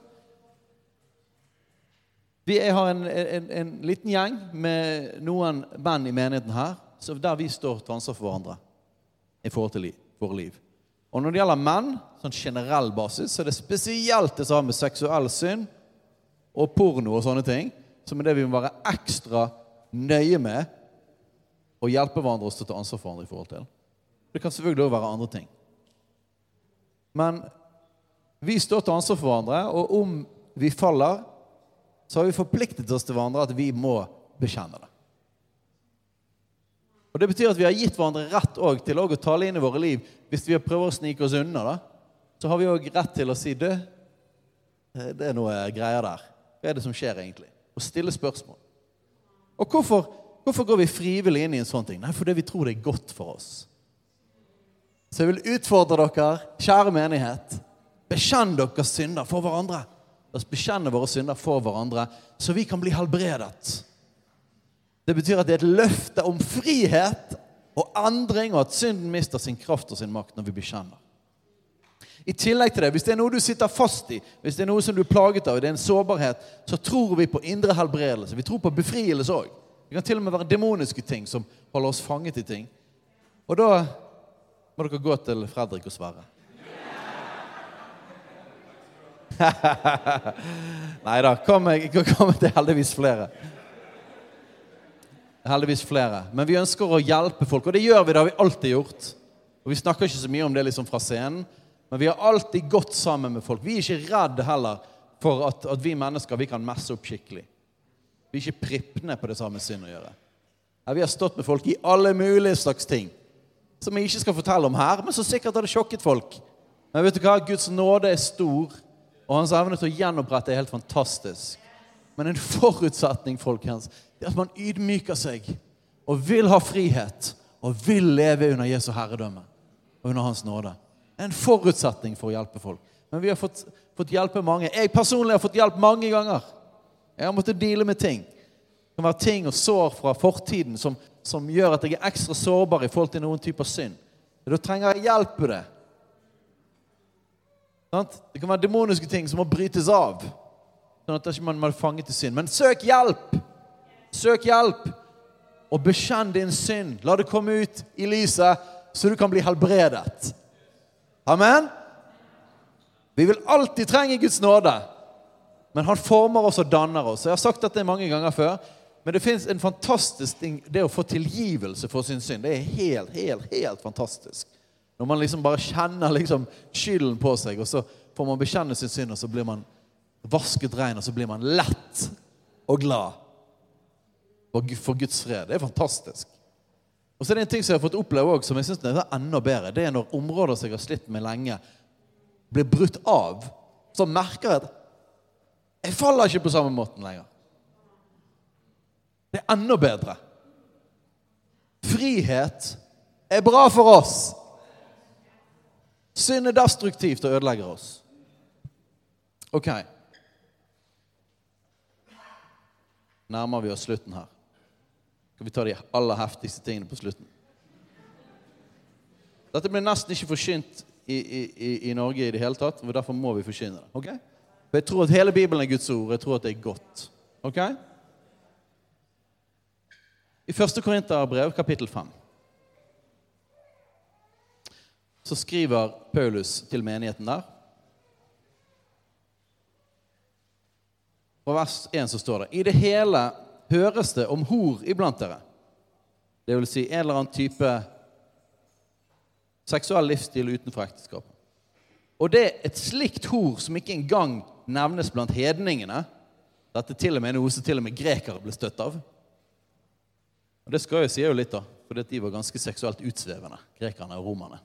Vi har en, en, en liten gjeng med noen menn i menigheten her, der vi står til ansvar for hverandre i forhold til våre liv. Og når det gjelder menn, sånn generell basis, så er det spesielt det som har med seksuell synd og porno og sånne ting, som er det vi må være ekstra nøye med og hjelpe hverandre og stå til ansvar for hverandre i forhold til. Det kan selvfølgelig også være andre ting. Men vi står til ansvar for hverandre, og om vi faller, så har vi forpliktet oss til hverandre at vi må bekjenne det. Og Det betyr at vi har gitt hverandre rett også til også å tale inn i våre liv. Hvis vi prøver å snike oss unna, da, så har vi òg rett til å si du, det er noe greier der. Hva er det som skjer egentlig? Og stille spørsmål. Og hvorfor, hvorfor går vi frivillig inn i en sånn ting? Nei, fordi vi tror det er godt for oss. Så jeg vil utfordre dere, kjære menighet, bekjenn deres synder for hverandre. La oss bekjenne våre synder for hverandre, så vi kan bli helbredet. Det betyr at det er et løfte om frihet og endring, og at synden mister sin kraft og sin makt når vi bekjenner. I tillegg til det, Hvis det er noe du sitter fast i, hvis det er noe som du er plaget av, det er en sårbarhet, så tror vi på indre helbredelse. Vi tror på befrielse òg. Det kan til og med være demoniske ting som holder oss fanget i ting. Og da må dere gå til Fredrik og Sverre. Nei da, kom, kom det heldigvis flere. Heldigvis flere. Men vi ønsker å hjelpe folk, og det gjør vi. Det har vi alltid gjort. Og Vi snakker ikke så mye om det liksom fra scenen, men vi har alltid gått sammen med folk. Vi er ikke redd heller for at, at vi mennesker vi kan messe opp skikkelig. Vi er ikke prippende på det samme synd å gjøre. Ja, vi har stått med folk i alle mulige slags ting som jeg ikke skal fortelle om her, men så sikkert har det sjokket folk. Men vet du hva? Guds nåde er stor, og hans evne til å gjenopprette er helt fantastisk. Men en forutsetning folkens, er at man ydmyker seg og vil ha frihet og vil leve under Jesu herredømme og under Hans nåde. En forutsetning for å hjelpe folk. Men vi har fått, fått hjelpe mange. Jeg personlig har fått hjelp mange ganger. Jeg har måttet deale med ting. Det kan være ting og sår fra fortiden som, som gjør at jeg er ekstra sårbar i forhold til noen typer synd. Da trenger jeg hjelp på det. Det kan være demoniske ting som må brytes av. Sånn at man ikke er fanget i synd. Men søk hjelp! Søk hjelp! Og bekjenn din synd. La det komme ut i lyset, så du kan bli helbredet. Amen? Vi vil alltid trenge Guds nåde. Men han former oss og danner oss. Jeg har sagt dette mange ganger før. Men det fins en fantastisk ting Det å få tilgivelse for sin synd, det er helt, helt, helt fantastisk. Når man liksom bare kjenner liksom skylden på seg, og så får man bekjenne sin synd, og så blir man vasket rein, og så blir man lett og glad for Guds fred. Det er fantastisk. Og så er det en ting som jeg har fått oppleve også, som jeg synes er enda bedre. Det er når områder som jeg har slitt med lenge, blir brutt av. Så merker jeg at jeg faller ikke på samme måten lenger. Det er enda bedre. Frihet er bra for oss. Synd er destruktivt og ødelegger oss. Ok. Nærmer vi oss slutten her. Skal vi ta de aller heftigste tingene på slutten? Dette blir nesten ikke forsynt i, i, i, Norge i det hele tatt, og derfor må vi forsyne det. ok? For Jeg tror at hele Bibelen er Guds ord. Jeg tror at det er godt. ok? I 1. Korinterbrev, kapittel 5, så skriver Paulus til menigheten der På vers 1 så står det I det hele høres det om hor iblant dere. Det vil si en eller annen type seksuell livsstil utenfor ekteskapet. Og det er et slikt hor som ikke engang nevnes blant hedningene. Dette til og med noe som til og med grekere ble støtt av. Og Det skal jeg si jo litt, da, fordi de var ganske seksuelt utsvevende, grekerne og romerne.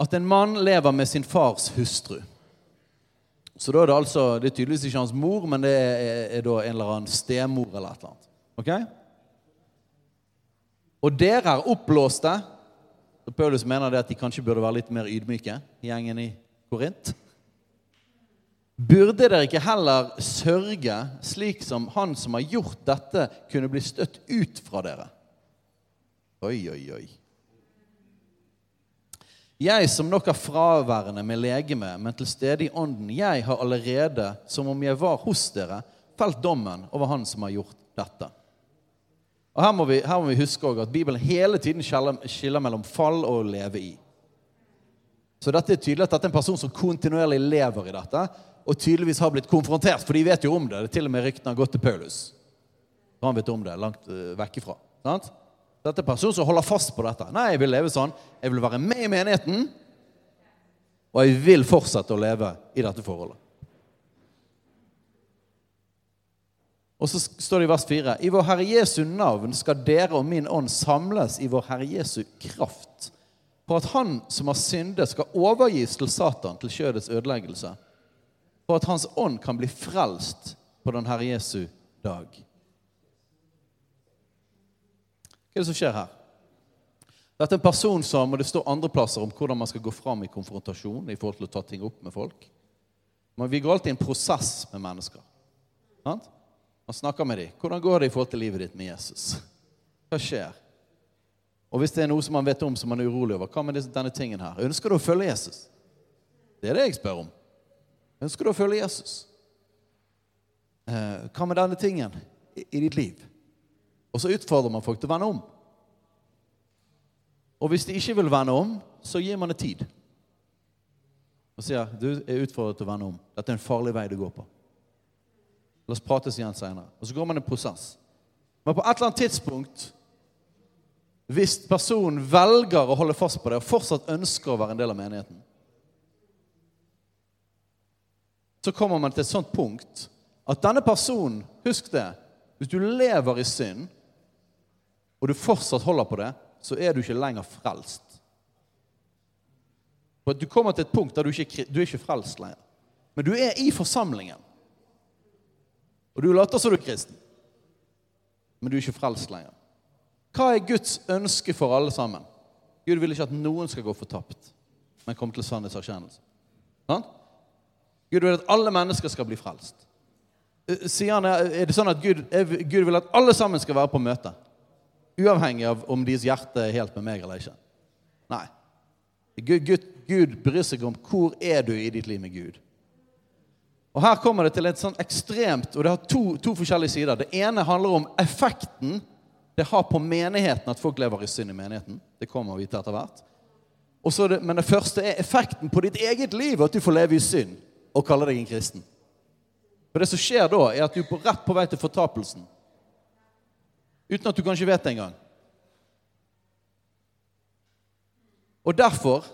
At en mann lever med sin fars hustru. Så da er det altså Det er tydeligvis ikke hans mor, men det er, er da en eller annen stemor eller et eller annet. Ok? Og dere er oppblåste. Så Paulus mener det at de kanskje burde være litt mer ydmyke, gjengen i Korint. Burde dere ikke heller sørge slik som han som har gjort dette, kunne bli støtt ut fra dere? Oi, oi, oi. Jeg som nok er fraværende med legeme, men til stede i ånden, jeg har allerede, som om jeg var hos dere, felt dommen over han som har gjort dette. Og Her må vi, her må vi huske at Bibelen hele tiden skiller, mellom fall og leve i. Så dette er tydelig at dette er en person som kontinuerlig lever i dette, og tydeligvis har blitt konfrontert, for de vet jo om det. det er til og med ryktene har gått til Paulus. Han vet om det langt uh, vekk ifra. Sant? Dette er personen som holder fast på dette. Nei, jeg vil leve sånn. Jeg vil være med i menigheten. Og jeg vil fortsette å leve i dette forholdet. Og så står det i vers 4.: I vår Herre Jesu navn skal dere og min ånd samles i vår Herre Jesu kraft, på at han som har syndet, skal overgis til Satan til kjødets ødeleggelse, for at hans ånd kan bli frelst på den Herre Jesu dag. Hva er det som skjer her? Dette er en person som, og Det står andre plasser om hvordan man skal gå fram i konfrontasjon i forhold til å ta ting opp med folk. Men vi går alltid i en prosess med mennesker. Sant? Man snakker med dem. Hvordan går det i forhold til livet ditt med Jesus? Hva skjer? Og hvis det er noe som man vet om som man er urolig over, hva med denne tingen her? Ønsker du å følge Jesus? Det er det jeg spør om. Ønsker du å følge Jesus? Eh, hva med denne tingen i ditt liv? Og så utfordrer man folk til å vende om. Og hvis de ikke vil vende om, så gir man det tid. Og sier du er utfordret til å vende om. Dette er en farlig vei du går på. La oss prates igjen senere. Og så går man en prosess. Men på et eller annet tidspunkt, hvis personen velger å holde fast på det og fortsatt ønsker å være en del av menigheten, så kommer man til et sånt punkt at denne personen Husk det. Hvis du lever i synd, og du fortsatt holder på det, så er du ikke lenger frelst. For Du kommer til et punkt der du ikke du er ikke frelst lenger. Men du er i forsamlingen. Og du later som du er kristen. Men du er ikke frelst lenger. Hva er Guds ønske for alle sammen? Gud vil ikke at noen skal gå fortapt, men komme til sannhetserkjennelse. Sånn? Gud vil at alle mennesker skal bli frelst. Eh, sier han, Er det sånn at Gud, Gud vil at alle sammen skal være på møte? Uavhengig av om deres hjerte er helt med meg eller ikke. Nei. Gud, Gud, Gud bryr seg om hvor er du i ditt liv med Gud. Og Her kommer det til et sånn ekstremt Og det har to, to forskjellige sider. Det ene handler om effekten det har på menigheten at folk lever i synd i menigheten. Det kommer vi til etter hvert. Det, men det første er effekten på ditt eget liv, at du får leve i synd og kalle deg en kristen. For Det som skjer da, er at du er rett på vei til fortapelsen. Uten at du kanskje vet det engang. Og derfor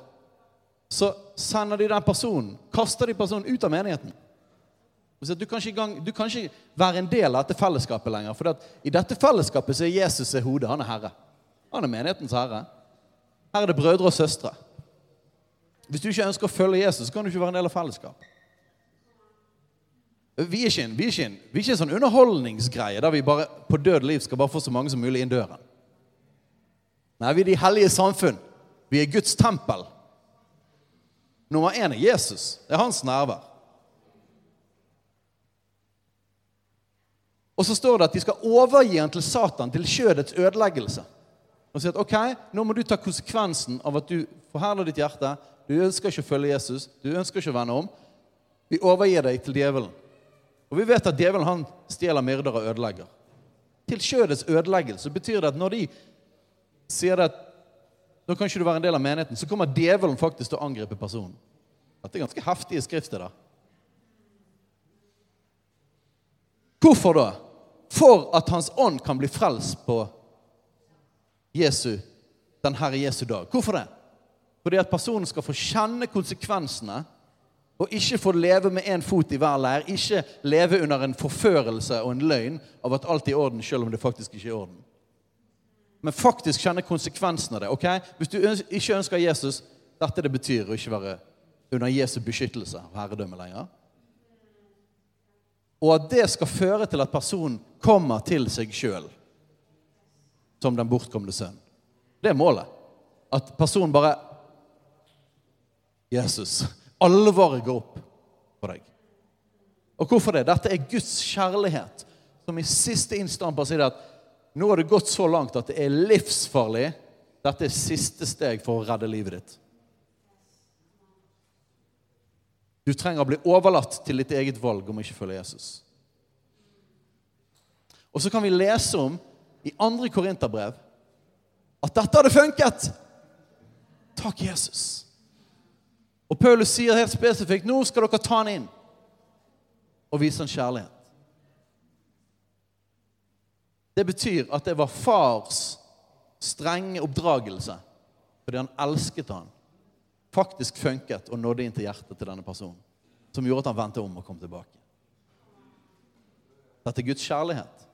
så sender de den personen, kaster de personen ut av menigheten. Du kan, gang, du kan, ikke være en del av dette fellesskapet lenger. For i dette fellesskapet så er Jesus er hodet. Han er herre. Han er menighetens herre. Her er det brødre og søstre. Hvis du ikke ønsker å følge Jesus, så kan du ikke være en del av fellesskapet. Vi er ikke en, vi er ikke en, vi er ikke en sånn underholdningsgreie der vi bare på død liv skal bare få så mange som mulig inn døren. Nei, vi er de hellige samfunn. Vi er Guds tempel. Nummer én er Jesus. Det er hans nærvær. Og så står det at de skal overgi han til Satan, til kjødets ødeleggelse. Og si at ok, nå må du ta konsekvensen av at du forherder ditt hjerte. Du ønsker ikke å følge Jesus. Du ønsker ikke å vende om. Vi overgir deg til djevelen. Og vi vet at djevelen han stjeler, myrder og ødelegger. Til kjødets ødeleggelse betyr det at når de sier at nå kan ikke du være en del av menigheten, så kommer djevelen faktisk til å angripe personen. Dette er ganske heftige skrifter. da. Hvorfor da? For at Hans ånd kan bli frelst på Jesu, den Herre Jesu dag. Hvorfor det? Fordi at personen skal få kjenne konsekvensene og ikke få leve med én fot i hver leir. Ikke leve under en forførelse og en løgn av at alt er i orden, selv om det faktisk ikke er i orden. Men faktisk kjenne konsekvensen av det. ok? Hvis du ikke ønsker Jesus, dette det betyr å ikke være under Jesu beskyttelse av herredømme lenger og at det skal føre til at personen kommer til seg sjøl som den bortkomne sønn. Det er målet. At personen bare Jesus, alvoret går opp på deg. Og hvorfor det? Dette er Guds kjærlighet som i siste bare sier at nå har det gått så langt at det er livsfarlig. Dette er siste steg for å redde livet ditt. Du trenger å bli overlatt til ditt eget valg om å ikke følge Jesus. Og så kan vi lese om i andre korinterbrev at dette hadde funket. Takk, Jesus. Og Paulus sier helt spesifikt nå skal dere ta han inn og vise han kjærlighet. Det betyr at det var fars strenge oppdragelse fordi han elsket han faktisk funket og nådde inn til hjertet til denne personen. Som gjorde at han vendte om og kom tilbake. Dette er Guds kjærlighet.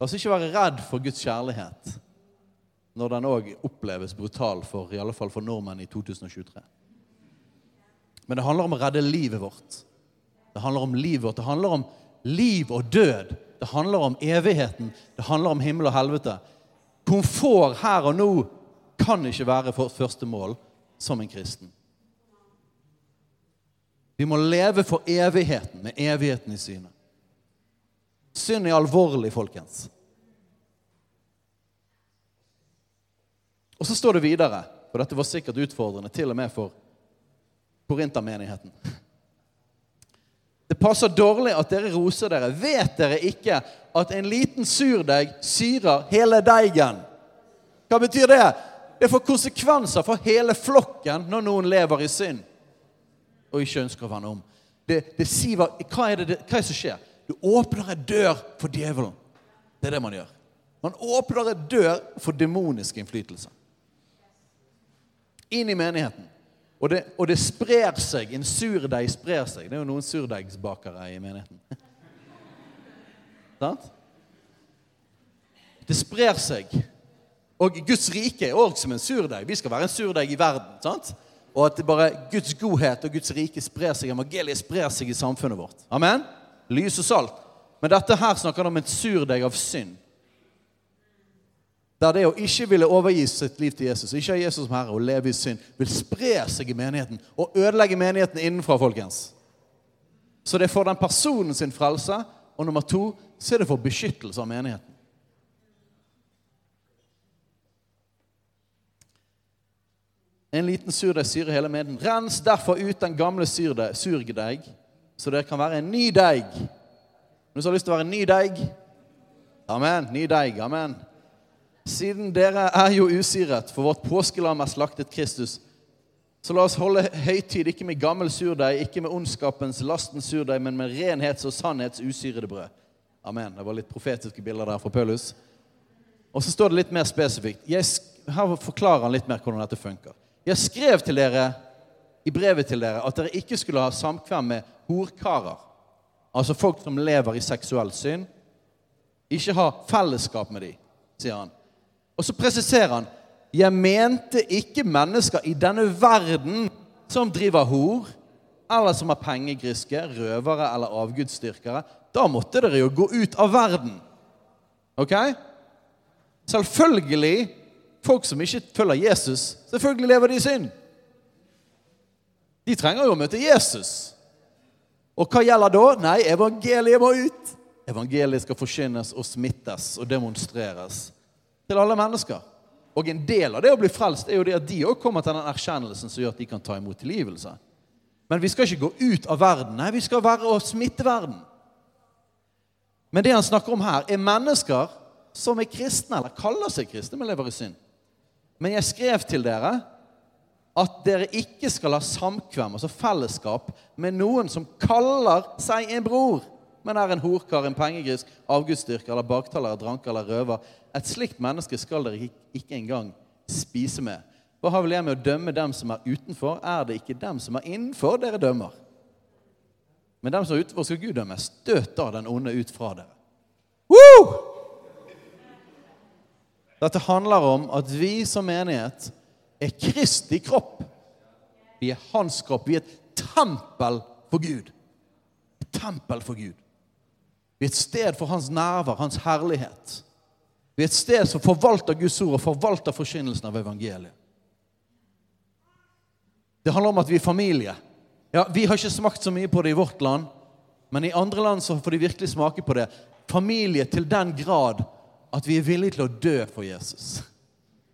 La oss ikke være redd for Guds kjærlighet når den òg oppleves brutal for i alle fall for nordmenn i 2023. Men det handler om å redde livet vårt. Det handler om livet vårt. Det handler om liv og død. Det handler om evigheten. Det handler om himmel og helvete. Komfort her og nå kan ikke være vårt første mål som en kristen. Vi må leve for evigheten, med evigheten i synet. Synd er alvorlig, folkens. Og så står det videre, og dette var sikkert utfordrende til og med for korintermenigheten. Det passer dårlig at dere roser dere. Vet dere ikke at en liten surdeig syrer hele deigen? Hva betyr det? Det får konsekvenser for hele flokken når noen lever i synd og ikke ønsker å vende om. Det, det siver, hva, er det, hva er det som skjer? Du åpner en dør for djevelen. Det er det man gjør. Man åpner en dør for demonisk innflytelse. Inn i menigheten. Og det, og det sprer seg. En surdeig sprer seg. Det er jo noen surdeigsbakere i menigheten. Sant? Det sprer seg. Og Guds rike er òg som en surdeig. Vi skal være en surdeig i verden. sant? Og at det bare Guds godhet og Guds rike sprer seg, evangeliet sprer seg i samfunnet vårt. Amen? Lys og salt. Men dette her snakker om en surdeig av synd. Der det å ikke ville overgi sitt liv til Jesus, ikke ha Jesus som herre og leve i synd, vil spre seg i menigheten og ødelegge menigheten innenfra, folkens. Så det er for den personen sin frelse, og nummer to så er det for beskyttelse av menigheten. En liten surdeig syrer hele menigheten. Rens derfor ut den gamle surdeig, så dere kan være en ny deig. Noen som har lyst til å være en ny deig? Amen. Ny deig. Amen. Siden dere er jo usiret, for vårt påskelam er slaktet Kristus, så la oss holde høytid ikke med gammel surdeig, ikke med ondskapens, lastens surdeig, men med renhets- og sannhets usyrede brød. Amen. Det var litt profetiske bilder der fra Paulus. Og så står det litt mer spesifikt. Her forklarer han litt mer hvordan dette funker. Jeg skrev til dere i brevet til dere at dere ikke skulle ha samkvem med horkarer. Altså folk som lever i seksuell synd. Ikke ha fellesskap med dem, sier han. Og så presiserer han jeg mente ikke mennesker i denne verden som driver hor, eller som har pengegriske, røvere eller avgudsdyrkere. Da måtte dere jo gå ut av verden. Ok? Selvfølgelig folk som ikke følger Jesus. Selvfølgelig lever de i synd. De trenger jo å møte Jesus. Og hva gjelder da? Nei, evangeliet må ut. Evangeliet skal forkynnes og smittes og demonstreres til alle mennesker. Og en del av det å bli frelst er jo det at de òg kommer til den erkjennelsen som gjør at de kan ta imot tilgivelse. Men vi skal ikke gå ut av verden. Nei, vi skal være og smitte verden. Men det han snakker om her, er mennesker som er kristne, eller kaller seg kristne, men lever i synd. Men jeg skrev til dere at dere ikke skal ha samkvem, altså fellesskap, med noen som kaller seg en bror, men er en horkar, en pengegrisk, avgudsdyrker eller baktaler, dranker eller røver. Et slikt menneske skal dere ikke engang spise med. Hva har vel jeg med å dømme dem som er utenfor? Er det ikke dem som er innenfor, dere dømmer? Men dem som er utenfor, skal Gud dømme. Støt da den onde ut fra dere. Woo! Dette handler om at vi som menighet er Kristi kropp. Vi er hans kropp. Vi er et tempel for Gud. Et tempel for Gud. Vi er et sted for hans nærvær, hans herlighet. Vi er et sted som forvalter Guds ord og forvalter forkynnelsen av evangeliet. Det handler om at vi er familie. Ja, Vi har ikke smakt så mye på det i vårt land, men i andre land så får de virkelig smake på det. Familie til den grad at vi er villige til å dø for Jesus.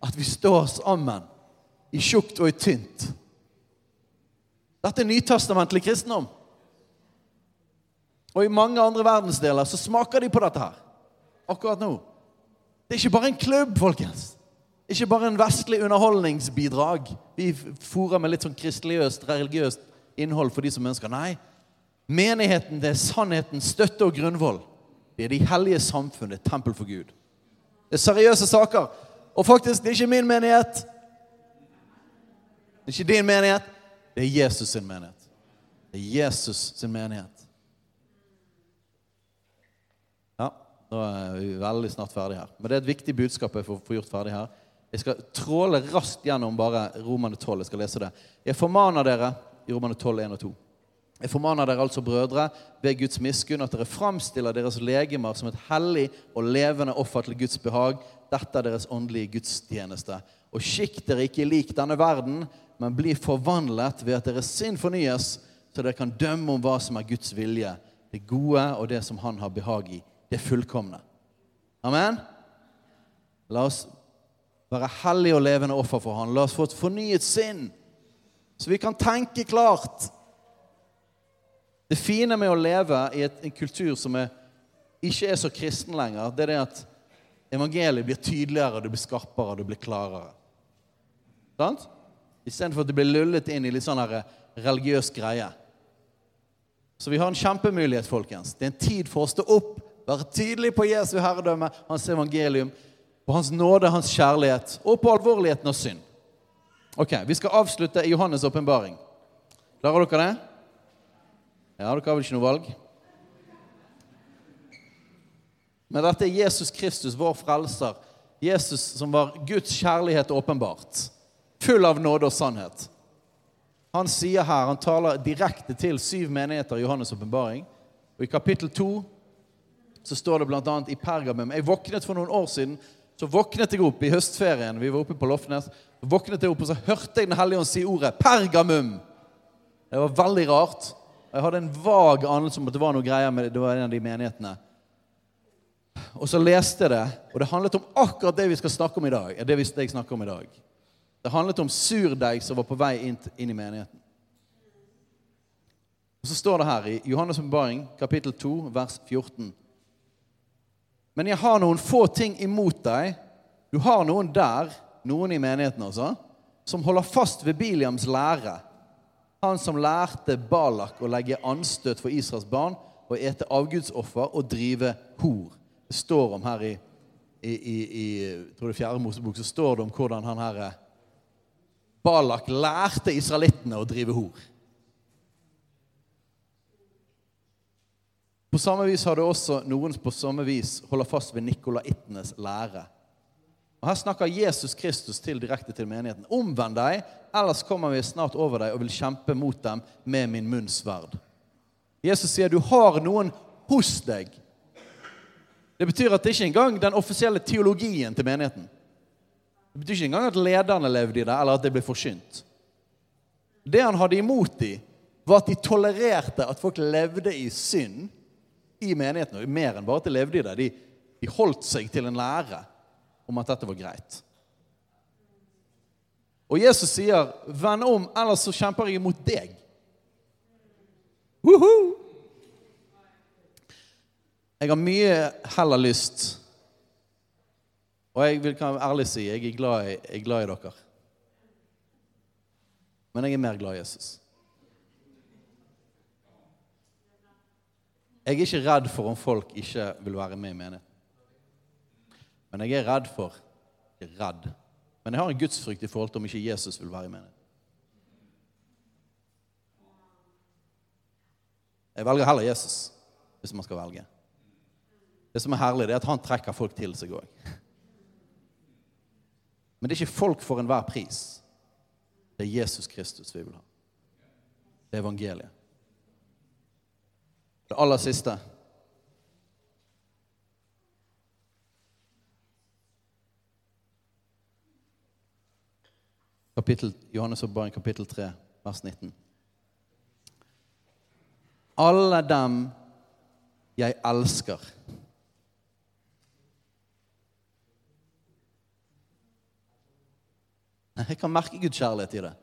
At vi står sammen i tjukt og i tynt. Dette er nytestamentlig kristendom. Og i mange andre verdensdeler så smaker de på dette her. Akkurat nå. Det er ikke bare en klubb, folkens. Ikke bare en vestlig underholdningsbidrag. Vi fòrer med litt sånn kristeligøst, religiøst innhold for de som ønsker. Nei. Menigheten det er sannheten, støtte og grunnvoll. Det er de hellige samfunn. Det er tempel for Gud. Det er seriøse saker. Og faktisk, det er ikke min menighet. Det er ikke din menighet. Det er Jesus sin menighet. Det er Jesus sin menighet. Ja, nå er vi veldig snart ferdig her. Men det er et viktig budskap jeg får, gjort ferdig her. Jeg skal tråle raskt gjennom bare Romane 12. Jeg skal lese det. Jeg formaner dere i Romane 12, 1 og 2. Jeg formaner dere altså, brødre, ved Guds miskunn, at dere framstiller deres legemer som et hellig og levende offer til Guds behag. Dette er deres åndelige gudstjeneste. Og skikk dere ikke lik denne verden, men bli forvandlet ved at deres sinn fornyes, så dere kan dømme om hva som er Guds vilje, det gode og det som Han har behag i, det fullkomne. Amen? La oss være hellige og levende offer for Han. La oss få et fornyet sinn, så vi kan tenke klart. Det fine med å leve i et, en kultur som er, ikke er så kristen lenger, det er det at evangeliet blir tydeligere, det blir skarpere, det blir klarere. Sant? Istedenfor at det blir lullet inn i litt sånn her religiøs greie. Så vi har en kjempemulighet, folkens. Det er en tid for å stå opp, være tydelig på Jesu herredømme, hans evangelium, på hans nåde, hans kjærlighet, og på alvorligheten av synd. Ok, Vi skal avslutte i Johannes' åpenbaring. Klarer dere det? Ja, dere har vel ikke noe valg? Men dette er Jesus Kristus, vår frelser. Jesus som var Guds kjærlighet åpenbart. Full av nåde og sannhet. Han sier her, han taler direkte til syv menigheter i Johannes' åpenbaring. Og I kapittel to så står det bl.a. i Pergamum Jeg våknet for noen år siden. Så våknet jeg opp i høstferien. Vi var oppe på Lofnes. Våknet jeg opp, og så hørte jeg Den hellige ånd si ordet 'Pergamum'. Det var veldig rart. Jeg hadde en vag anelse om at det var noe greier med det. Det var en av de menighetene. Og så leste jeg det, og det handlet om akkurat det vi skal snakke om i dag. Det jeg snakker om i dag. Det handlet om surdeig som var på vei inn, inn i menigheten. Og Så står det her i Johannes' åpenbaring, kapittel 2, vers 14. Men jeg har noen få ting imot deg. Du har noen der, noen i menigheten altså, som holder fast ved Biliams lære. Han som lærte Balak å legge anstøt for Israels barn og ete avgudsoffer og drive hor. Det står om her i, i, i, i tror det er fjerde Mosebok så står det om hvordan han her eh, Balak lærte israelittene å drive hor. På samme vis har det også noen på samme vis holder fast ved nikolaittenes lære. Og Her snakker Jesus Kristus til direkte til menigheten. Omvend deg, ellers kommer vi snart over deg og vil kjempe mot dem med min munns sverd. Jesus sier du har noen hos deg. Det betyr at det ikke engang den offisielle teologien til menigheten. Det betyr ikke engang at lederne levde i det, eller at det ble forsynt. Det han hadde imot dem, var at de tolererte at folk levde i synd i menigheten. Og mer enn bare at de levde i det. De, de holdt seg til en lære om at dette var greit. Og Jesus sier, 'Vend om, ellers så kjemper jeg imot deg'. Woohoo! Jeg har mye heller lyst Og jeg vil kan ærlig si jeg er glad i, jeg er glad i dere. Men jeg er mer glad i Jesus. Jeg er ikke redd for om folk ikke vil være med i menigheten. Men jeg er redd for jeg er redd. Men jeg har en gudsfrykt i forhold til om ikke Jesus vil være i menigheten. Jeg velger heller Jesus, hvis man skal velge. Det som er herlig, det er at han trekker folk til seg òg. Men det er ikke folk for enhver pris. Det er Jesus Kristus vi vil ha. Det er evangeliet. Det aller siste Kapittel, Johannes barn, kapittel 3, vers 19. Alle dem jeg elsker. Jeg kan merke Guds kjærlighet i det.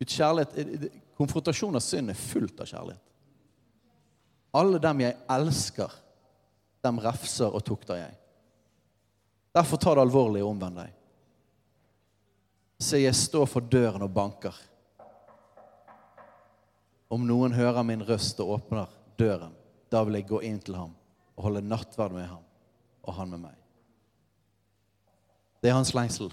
Guds kjærlighet, Konfrontasjon av synd er fullt av kjærlighet. Alle dem jeg elsker, dem refser og tukter jeg. Derfor ta det alvorlig og omvend deg. Se, jeg står for døren og banker. Om noen hører min røst og åpner døren, da vil jeg gå inn til ham og holde nattverd med ham, og han med meg. Det er hans lengsel.